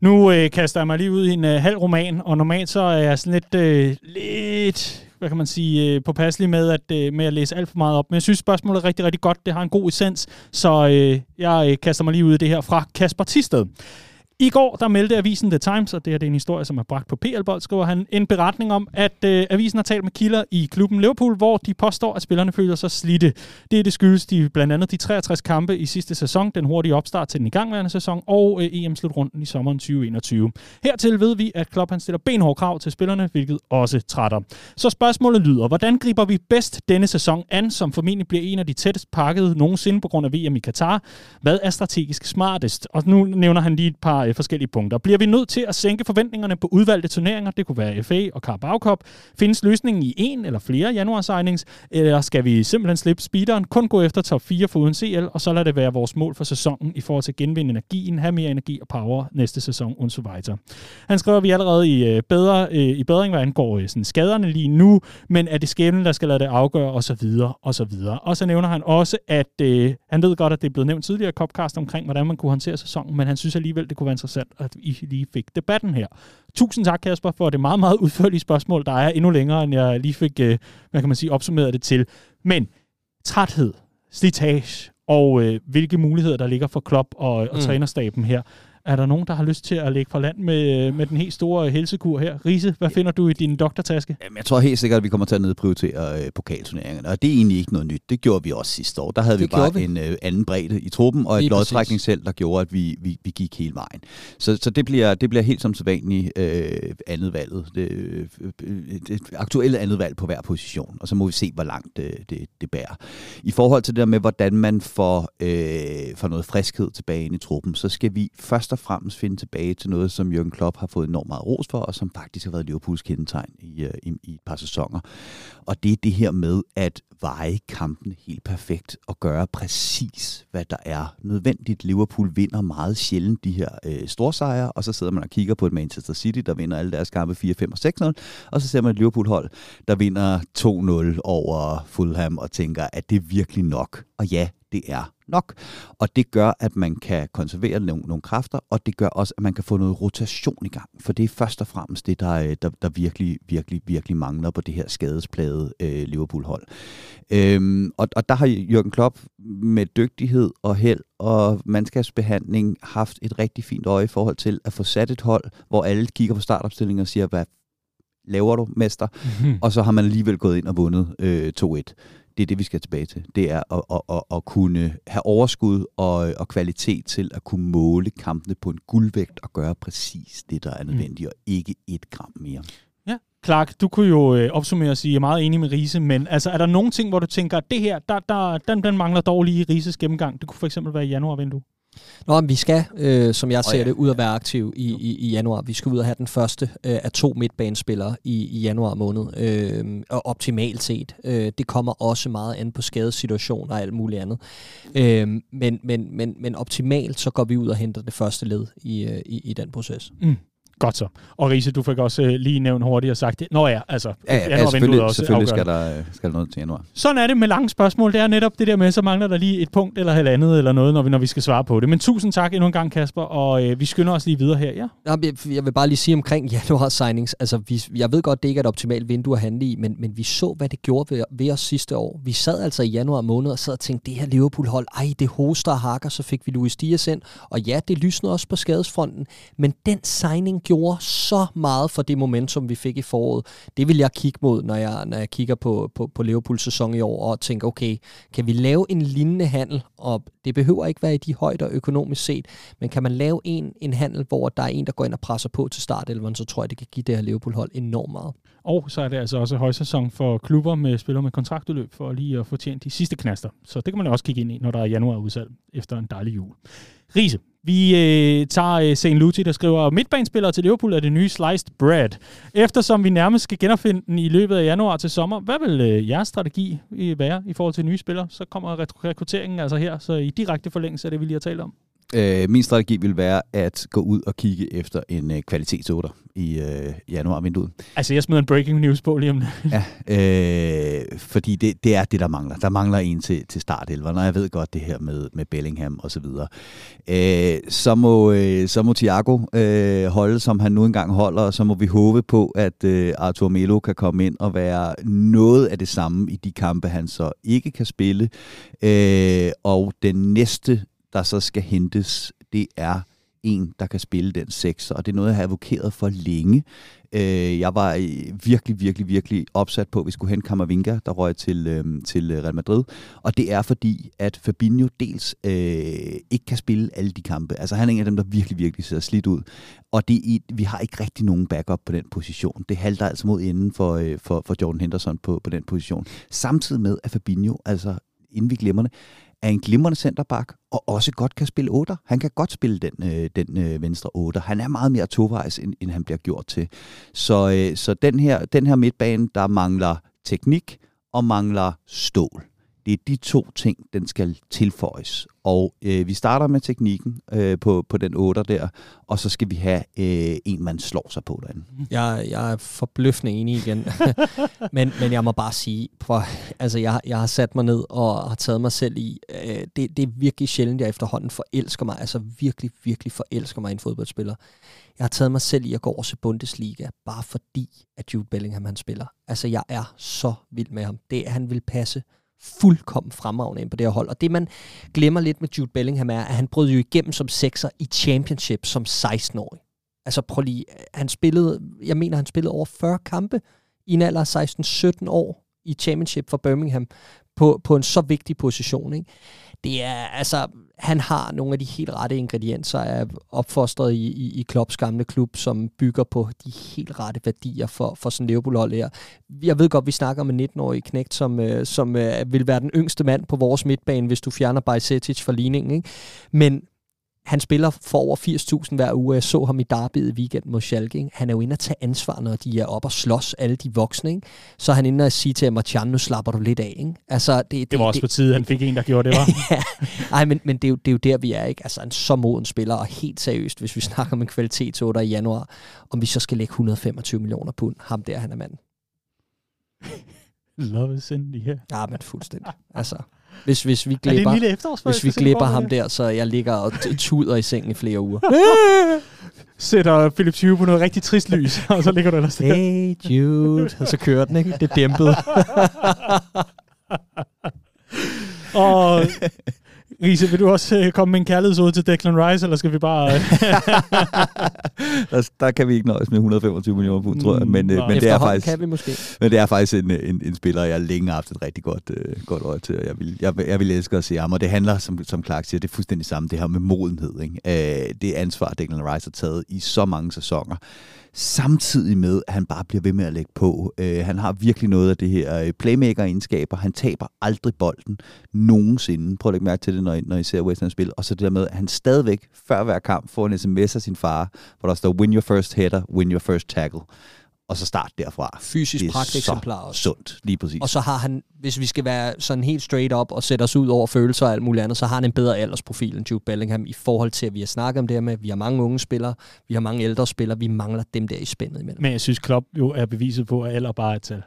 S1: Nu øh, kaster jeg mig lige ud i en øh, halv roman, og normalt så er jeg sådan lidt, øh, lidt hvad kan man sige, øh, påpasselig med at, øh, med at læse alt for meget op. Men jeg synes, spørgsmålet er rigtig, rigtig godt. Det har en god essens, så øh, jeg øh, kaster mig lige ud i det her fra Kasper Tisted. I går der meldte avisen The Times, og det her det er en historie, som er bragt på PL-bold, skriver han en beretning om, at øh, avisen har talt med kilder i klubben Liverpool, hvor de påstår, at spillerne føler sig slidte. Det er det skyldes de, blandt andet de 63 kampe i sidste sæson, den hurtige opstart til den igangværende sæson, og øh, EM-slutrunden i sommeren 2021. Hertil ved vi, at Klopp han stiller benhårde krav til spillerne, hvilket også trætter. Så spørgsmålet lyder, hvordan griber vi bedst denne sæson an, som formentlig bliver en af de tættest pakkede nogensinde på grund af VM i Katar? Hvad er strategisk smartest? Og nu nævner han lige et par øh, forskellige punkter. Bliver vi nødt til at sænke forventningerne på udvalgte turneringer? Det kunne være FA og Carabao Cup. Findes løsningen i en eller flere januar signings? Eller skal vi simpelthen slippe speederen, kun gå efter top 4 for uden CL, og så lade det være vores mål for sæsonen i forhold til at genvinde energien, have mere energi og power næste sæson, og så videre. Han skriver, at vi er allerede i, øh, bedre, øh, i bedring, hvad angår øh, sådan skaderne lige nu, men er det skæbnen, der skal lade det afgøre, og så videre, og så videre. Og så nævner han også, at øh, han ved godt, at det er blevet nævnt tidligere i Copcast omkring, hvordan man kunne håndtere sæsonen, men han synes alligevel, det kunne være interessant, at I lige fik debatten her. Tusind tak, Kasper, for det meget, meget udførlige spørgsmål, der er endnu længere, end jeg lige fik, øh, hvad kan man sige, opsummeret det til. Men træthed, slitage og øh, hvilke muligheder, der ligger for Klopp og, og mm. trænerstaben her. Er der nogen, der har lyst til at lægge fra land med, med den helt store helsekur her? Riese, hvad finder du i din doktortaske?
S3: Jamen, jeg tror helt sikkert, at vi kommer til at nedprioritere øh, pokalturneringerne, og det er egentlig ikke noget nyt. Det gjorde vi også sidste år. Der havde det vi bare vi. en øh, anden bredde i truppen, og Lige et lodtrækningsheld, der gjorde, at vi, vi, vi gik hele vejen. Så, så det, bliver, det bliver helt som sædvanligt øh, andet valget. Det, øh, det aktuelle andet valg på hver position, og så må vi se, hvor langt det, det, det bærer. I forhold til det der med, hvordan man får, øh, får noget friskhed tilbage ind i truppen, så skal vi først først og fremmest finde tilbage til noget, som Jürgen Klopp har fået enormt meget ros for, og som faktisk har været Liverpools kendetegn i, øh, i, i et par sæsoner. Og det er det her med at veje kampen helt perfekt og gøre præcis, hvad der er nødvendigt. Liverpool vinder meget sjældent de her øh, storsejre, og så sidder man og kigger på et Manchester City, der vinder alle deres kampe 4, 5 og 6-0, og så ser man et Liverpool-hold, der vinder 2-0 over Fulham og tænker, at det er virkelig nok. Og ja, det er nok. Og det gør, at man kan konservere nogle, nogle kræfter, og det gør også, at man kan få noget rotation i gang. For det er først og fremmest det, der, øh, der, der virkelig, virkelig, virkelig mangler på det her skadesplade øh, Liverpool-hold. Øhm, og, og der har Jürgen Klopp med dygtighed og held og mandskabsbehandling haft et rigtig fint øje i forhold til at få sat et hold, hvor alle kigger på startopstillingen og siger, hvad laver du, mester? Mm-hmm. Og så har man alligevel gået ind og vundet øh, 2-1 det er det, vi skal tilbage til. Det er at, at, at, at kunne have overskud og, og kvalitet til at kunne måle kampene på en guldvægt og gøre præcis det, der er mm. nødvendigt, mm. og ikke et gram mere.
S1: Ja, Clark, du kunne jo øh, opsummere og sige, jeg er meget enig med Riese, men altså, er der nogle ting, hvor du tænker, at det her, der, der, den, den mangler dog lige i Rises gennemgang? Det kunne for eksempel være i januar-vindue.
S2: Nå, men vi skal, øh, som jeg ser oh, ja. det, ud og være aktiv i, i, i januar. Vi skal ud og have den første øh, af to midtbanespillere i, i januar måned. Øh, og optimalt set. Øh, det kommer også meget an på skadesituationer og alt muligt andet. Øh, men, men, men, men optimalt, så går vi ud og henter det første led i, øh, i, i den proces.
S1: Mm. Godt så. Og Riese, du fik også uh, lige nævnt hurtigt og sagt, Nå ja, altså,
S3: ja, ja, ja selvfølgelig, også selvfølgelig skal der, skal der noget til januar.
S1: Sådan er det med lange spørgsmål. Det er netop det der med, så mangler der lige et punkt eller halvandet eller noget, når vi, når vi skal svare på det. Men tusind tak endnu en gang, Kasper, og uh, vi skynder os lige videre her, ja?
S2: Jeg vil bare lige sige omkring januar signings. Altså, vi, jeg ved godt, det ikke er et optimalt vindue at handle i, men, men vi så, hvad det gjorde ved, ved os sidste år. Vi sad altså i januar måned og sad og tænkte, det her Liverpool-hold, ej, det hoster og hakker, så fik vi Luis Diaz ind. Og ja, det lysnede også på skadesfronten, men den signing gjorde så meget for det momentum, vi fik i foråret. Det vil jeg kigge mod, når jeg, når jeg kigger på, på, på Liverpools sæson i år, og tænker, okay, kan vi lave en lignende handel? Og det behøver ikke være i de højder økonomisk set, men kan man lave en, en handel, hvor der er en, der går ind og presser på til startelveren, så tror jeg, det kan give det her Liverpool-hold enormt meget.
S1: Og så er det altså også højsæson for klubber med spillere med kontraktudløb, for lige at få tjent de sidste knaster. Så det kan man også kigge ind i, når der er januar udsalg efter en dejlig jul. Riese, vi øh, tager øh, St. Lucie, der skriver, midtbanespillere til Liverpool er det nye sliced bread. Eftersom vi nærmest skal genopfinde den i løbet af januar til sommer, hvad vil øh, jeres strategi øh, være i forhold til nye spillere? Så kommer rekrutteringen altså her, så i direkte forlængelse af det, vi lige har talt om.
S3: Øh, min strategi vil være at gå ud og kigge efter en øh, kvalitetsoder i øh, januar-vinduet.
S1: Altså, jeg smider en breaking news på lige om
S3: ja, øh, fordi det, det er det, der mangler. Der mangler en til, til startelver, når jeg ved godt det her med, med Bellingham og så videre. Øh, så, må, øh, så må Thiago øh, holde, som han nu engang holder, og så må vi håbe på, at øh, Arthur Melo kan komme ind og være noget af det samme i de kampe, han så ikke kan spille. Øh, og den næste der så skal hentes, det er en, der kan spille den sekser, og det er noget, jeg har advokeret for længe. Øh, jeg var øh, virkelig, virkelig, virkelig opsat på, at vi skulle hente Kammervinga, der røg til, øh, til øh, Real Madrid. Og det er fordi, at Fabinho dels øh, ikke kan spille alle de kampe. Altså han er en af dem, der virkelig, virkelig ser slidt ud. Og det er, vi har ikke rigtig nogen backup på den position. Det halter altså mod inden for, øh, for, for Jordan Henderson på, på den position. Samtidig med, at Fabinho, altså inden vi glemmer det, er en glimrende centerback, og også godt kan spille 8. Han kan godt spille den, øh, den øh, venstre 8. Han er meget mere tovejs, end, end han bliver gjort til. Så, øh, så den, her, den her midtbane, der mangler teknik og mangler stål. Det er de to ting, den skal tilføjes. Og øh, vi starter med teknikken øh, på, på den 8 der, og så skal vi have øh, en, man slår sig på derinde.
S2: Jeg, jeg er forbløffende enig igen. men, men jeg må bare sige, for, altså jeg, jeg har sat mig ned og har taget mig selv i, øh, det, det er virkelig sjældent, jeg efterhånden forelsker mig, altså virkelig, virkelig forelsker mig i en fodboldspiller. Jeg har taget mig selv i at gå over til Bundesliga, bare fordi, at Jude Bellingham han spiller. Altså jeg er så vild med ham. Det, han vil passe fuldkommen fremragende ind på det her hold. Og det, man glemmer lidt med Jude Bellingham, er, at han brød jo igennem som sekser i Championship som 16-årig. Altså prøv lige, han spillede, jeg mener, han spillede over 40 kampe i en alder af 16-17 år i Championship for Birmingham på, på en så vigtig position. Ikke? Det er, altså, han har nogle af de helt rette ingredienser er opfostret i, i, i Klopps gamle klub, som bygger på de helt rette værdier for, for sådan Liverpool-hold her. Jeg ved godt, vi snakker om en 19-årig knægt, som, øh, som øh, vil være den yngste mand på vores midtbane, hvis du fjerner Bajsetic fra ligningen. Ikke? Men han spiller for over 80.000 hver uge. Jeg så ham i Derby i weekend mod Schalke. Ikke? Han er jo inde at tage ansvar, når de er op og slås, alle de voksne. Ikke? Så er han inde og sige til Martian, nu slapper du lidt af. Ikke? Altså, det,
S1: det, det var også det, på tide, han fik en, der gjorde det, var.
S2: ja, Ej, men, men det, er jo, det er jo der, vi er. ikke. Altså en så moden spiller, og helt seriøst, hvis vi snakker om en kvalitetsotter i januar, om vi så skal lægge 125 millioner pund, ham der, han er mand.
S1: Love is in the air.
S2: Ja, men fuldstændig. Altså, hvis, hvis vi
S1: Er
S2: glipper, hvis vi glipper ham der, så jeg ligger og tuder i sengen i flere uger.
S1: Sætter Philips Hue på noget rigtig trist lys, og så ligger du ellers der.
S2: Hey Jude. Og så kører den, ikke? Det dæmpet.
S1: Og Riese, vil du også øh, komme med en kærlighedsord til Declan Rice, eller skal vi bare... Øh,
S3: Der, der kan vi ikke nøjes med 125 millioner pund, tror jeg. Men, øh,
S1: Nej.
S3: men, det er faktisk,
S2: kan vi måske.
S3: men det er faktisk en, en, en spiller, jeg længe har haft et rigtig godt, øh, godt øje til. og Jeg vil, jeg, vil- jeg vil elske at se ham, og det handler, som, som Clark siger, det er fuldstændig samme, det her med modenhed. Ikke? Øh, det ansvar, Declan Rice har taget i så mange sæsoner. Samtidig med, at han bare bliver ved med at lægge på. Øh, han har virkelig noget af det her øh, playmaker-egenskaber. Han taber aldrig bolden nogensinde. Prøv at lægge mærke til det, når I, når I ser West Ham spille. Og så det der med, at han stadigvæk, før hver kamp, får en sms af sin far, hvor der står, win your first header, win your first tackle. Og så start derfra.
S2: Fysisk
S3: Det
S2: pragteksemplar
S3: så
S2: også.
S3: sundt, lige præcis.
S2: Og så har han, hvis vi skal være sådan helt straight up og sætte os ud over følelser og alt muligt andet, så har han en bedre aldersprofil end Jude Bellingham i forhold til, at vi har snakket om det her med, at vi har mange unge spillere, vi har mange ældre spillere, vi mangler dem der i spændet imellem.
S1: Men jeg synes, Klopp jo er beviset på, at alder bare er et tal.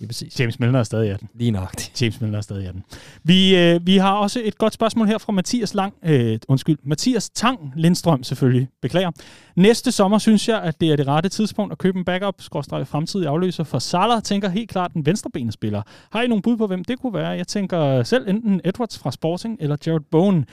S2: Lige præcis.
S1: James Milner er stadig 18.
S2: Lige nok.
S1: James Milner er stadig 18. Vi, øh, vi har også et godt spørgsmål her fra Mathias Lang. Øh, undskyld, Mathias Tang Lindstrøm selvfølgelig. Beklager. Næste sommer synes jeg, at det er det rette tidspunkt at købe en backup, skråstrej fremtidig afløser for Salah. Tænker helt klart den venstrebenede spiller. Har I nogle bud på, hvem det kunne være? Jeg tænker selv enten Edwards fra Sporting eller Jared Bowen.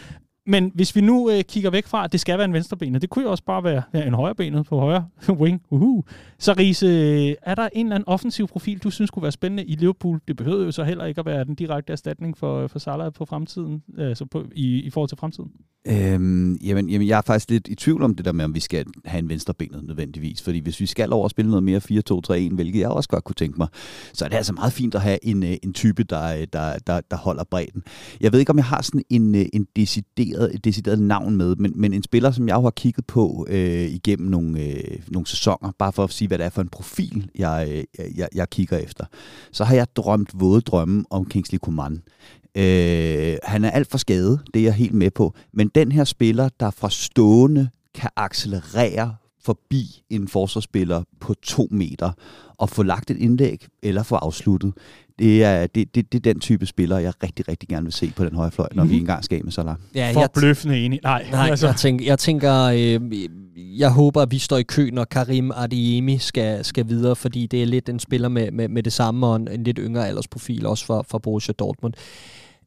S1: Men hvis vi nu øh, kigger væk fra, at det skal være en venstrebenet, det kunne jo også bare være ja, en højrebenet på højre wing. Uhu. Så Riese, er der en eller anden offensiv profil, du synes kunne være spændende i Liverpool? Det behøver jo så heller ikke at være den direkte erstatning for, for Salah på fremtiden, altså på, i, i forhold til fremtiden.
S3: Øhm, jamen, jamen, jeg er faktisk lidt i tvivl om det der med, om vi skal have en venstrebenet nødvendigvis. Fordi hvis vi skal over og spille noget mere 4-2-3-1, hvilket jeg også godt kunne tænke mig, så er det altså meget fint at have en, øh, en type, der, øh, der, der, der holder bredden. Jeg ved ikke, om jeg har sådan en, en decideret, et decideret navn med, men, men en spiller, som jeg jo har kigget på øh, igennem nogle, øh, nogle sæsoner, bare for at sige, hvad det er for en profil, jeg, øh, jeg, jeg kigger efter, så har jeg drømt våde drømme om Kingsley Coman. Øh, han er alt for skadet, det er jeg helt med på. Men den her spiller, der fra stående kan accelerere forbi en forsvarsspiller på to meter og få lagt et indlæg eller få afsluttet, det er, det, det, det er den type spiller, jeg rigtig, rigtig gerne vil se på den højre fløj, når mm-hmm. vi engang skal med Salah.
S2: Ja,
S1: For
S2: jeg,
S1: bløffende enig. Nej,
S2: nej,
S1: altså,
S2: jeg tænker, jeg, tænker øh, jeg håber, at vi står i kø, når Karim Adeyemi skal, skal videre, fordi det er lidt en spiller med, med, med det samme og en, en lidt yngre aldersprofil, også for, for Borussia Dortmund.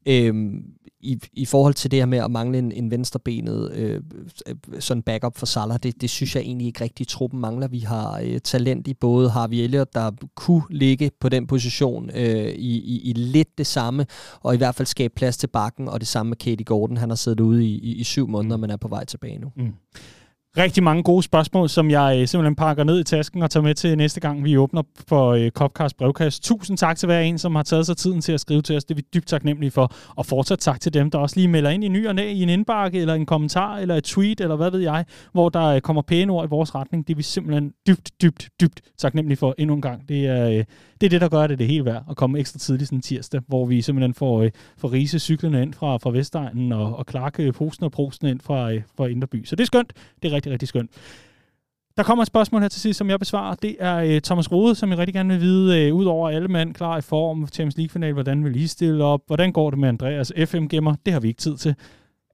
S2: Øhm, i, i forhold til det her med at mangle en, en venstrebenet øh, sådan backup for Salah, det, det synes jeg egentlig ikke rigtig, truppen mangler. Vi har øh, talent i både Harvey Elliott, der kunne ligge på den position øh, i, i, i lidt det samme, og i hvert fald skabe plads til bakken, og det samme med Katie Gordon. Han har siddet ude i, i, i syv måneder, mm. men er på vej tilbage nu. Mm
S1: rigtig mange gode spørgsmål, som jeg øh, simpelthen pakker ned i tasken og tager med til næste gang, vi åbner for øh, Copcast brevkast. Tusind tak til hver en, som har taget sig tiden til at skrive til os. Det er vi dybt taknemmelige for. Og fortsat tak til dem, der også lige melder ind i ny og næ i en indbakke, eller en kommentar, eller et tweet, eller hvad ved jeg, hvor der øh, kommer pæne ord i vores retning. Det er vi simpelthen dybt, dybt, dybt taknemmelige for endnu en gang. Det er, øh, det er det, der gør det det hele værd at komme ekstra tidligt sådan tirsdag, hvor vi simpelthen får, øh, får rise cyklerne ind fra, fra Vestegnen og, og Clarke øh, posten og prosen ind fra, øh, fra Inderby. Så det er skønt. Det er rigtig, rigtig skønt. Der kommer et spørgsmål her til sidst, som jeg besvarer. Det er øh, Thomas Rode, som jeg rigtig gerne vil vide, øh, ud over alle mand klar i form, Champions League-final, hvordan vil I stille op? Hvordan går det med Andreas FM-gemmer? Det har vi ikke tid til.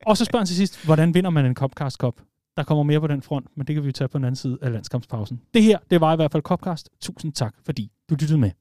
S1: Og så spørger han til sidst, hvordan vinder man en Copcast Cup? Der kommer mere på den front, men det kan vi tage på den anden side af landskampspausen. Det her, det var i hvert fald Copcast. Tusind tak, fordi du lyttede med.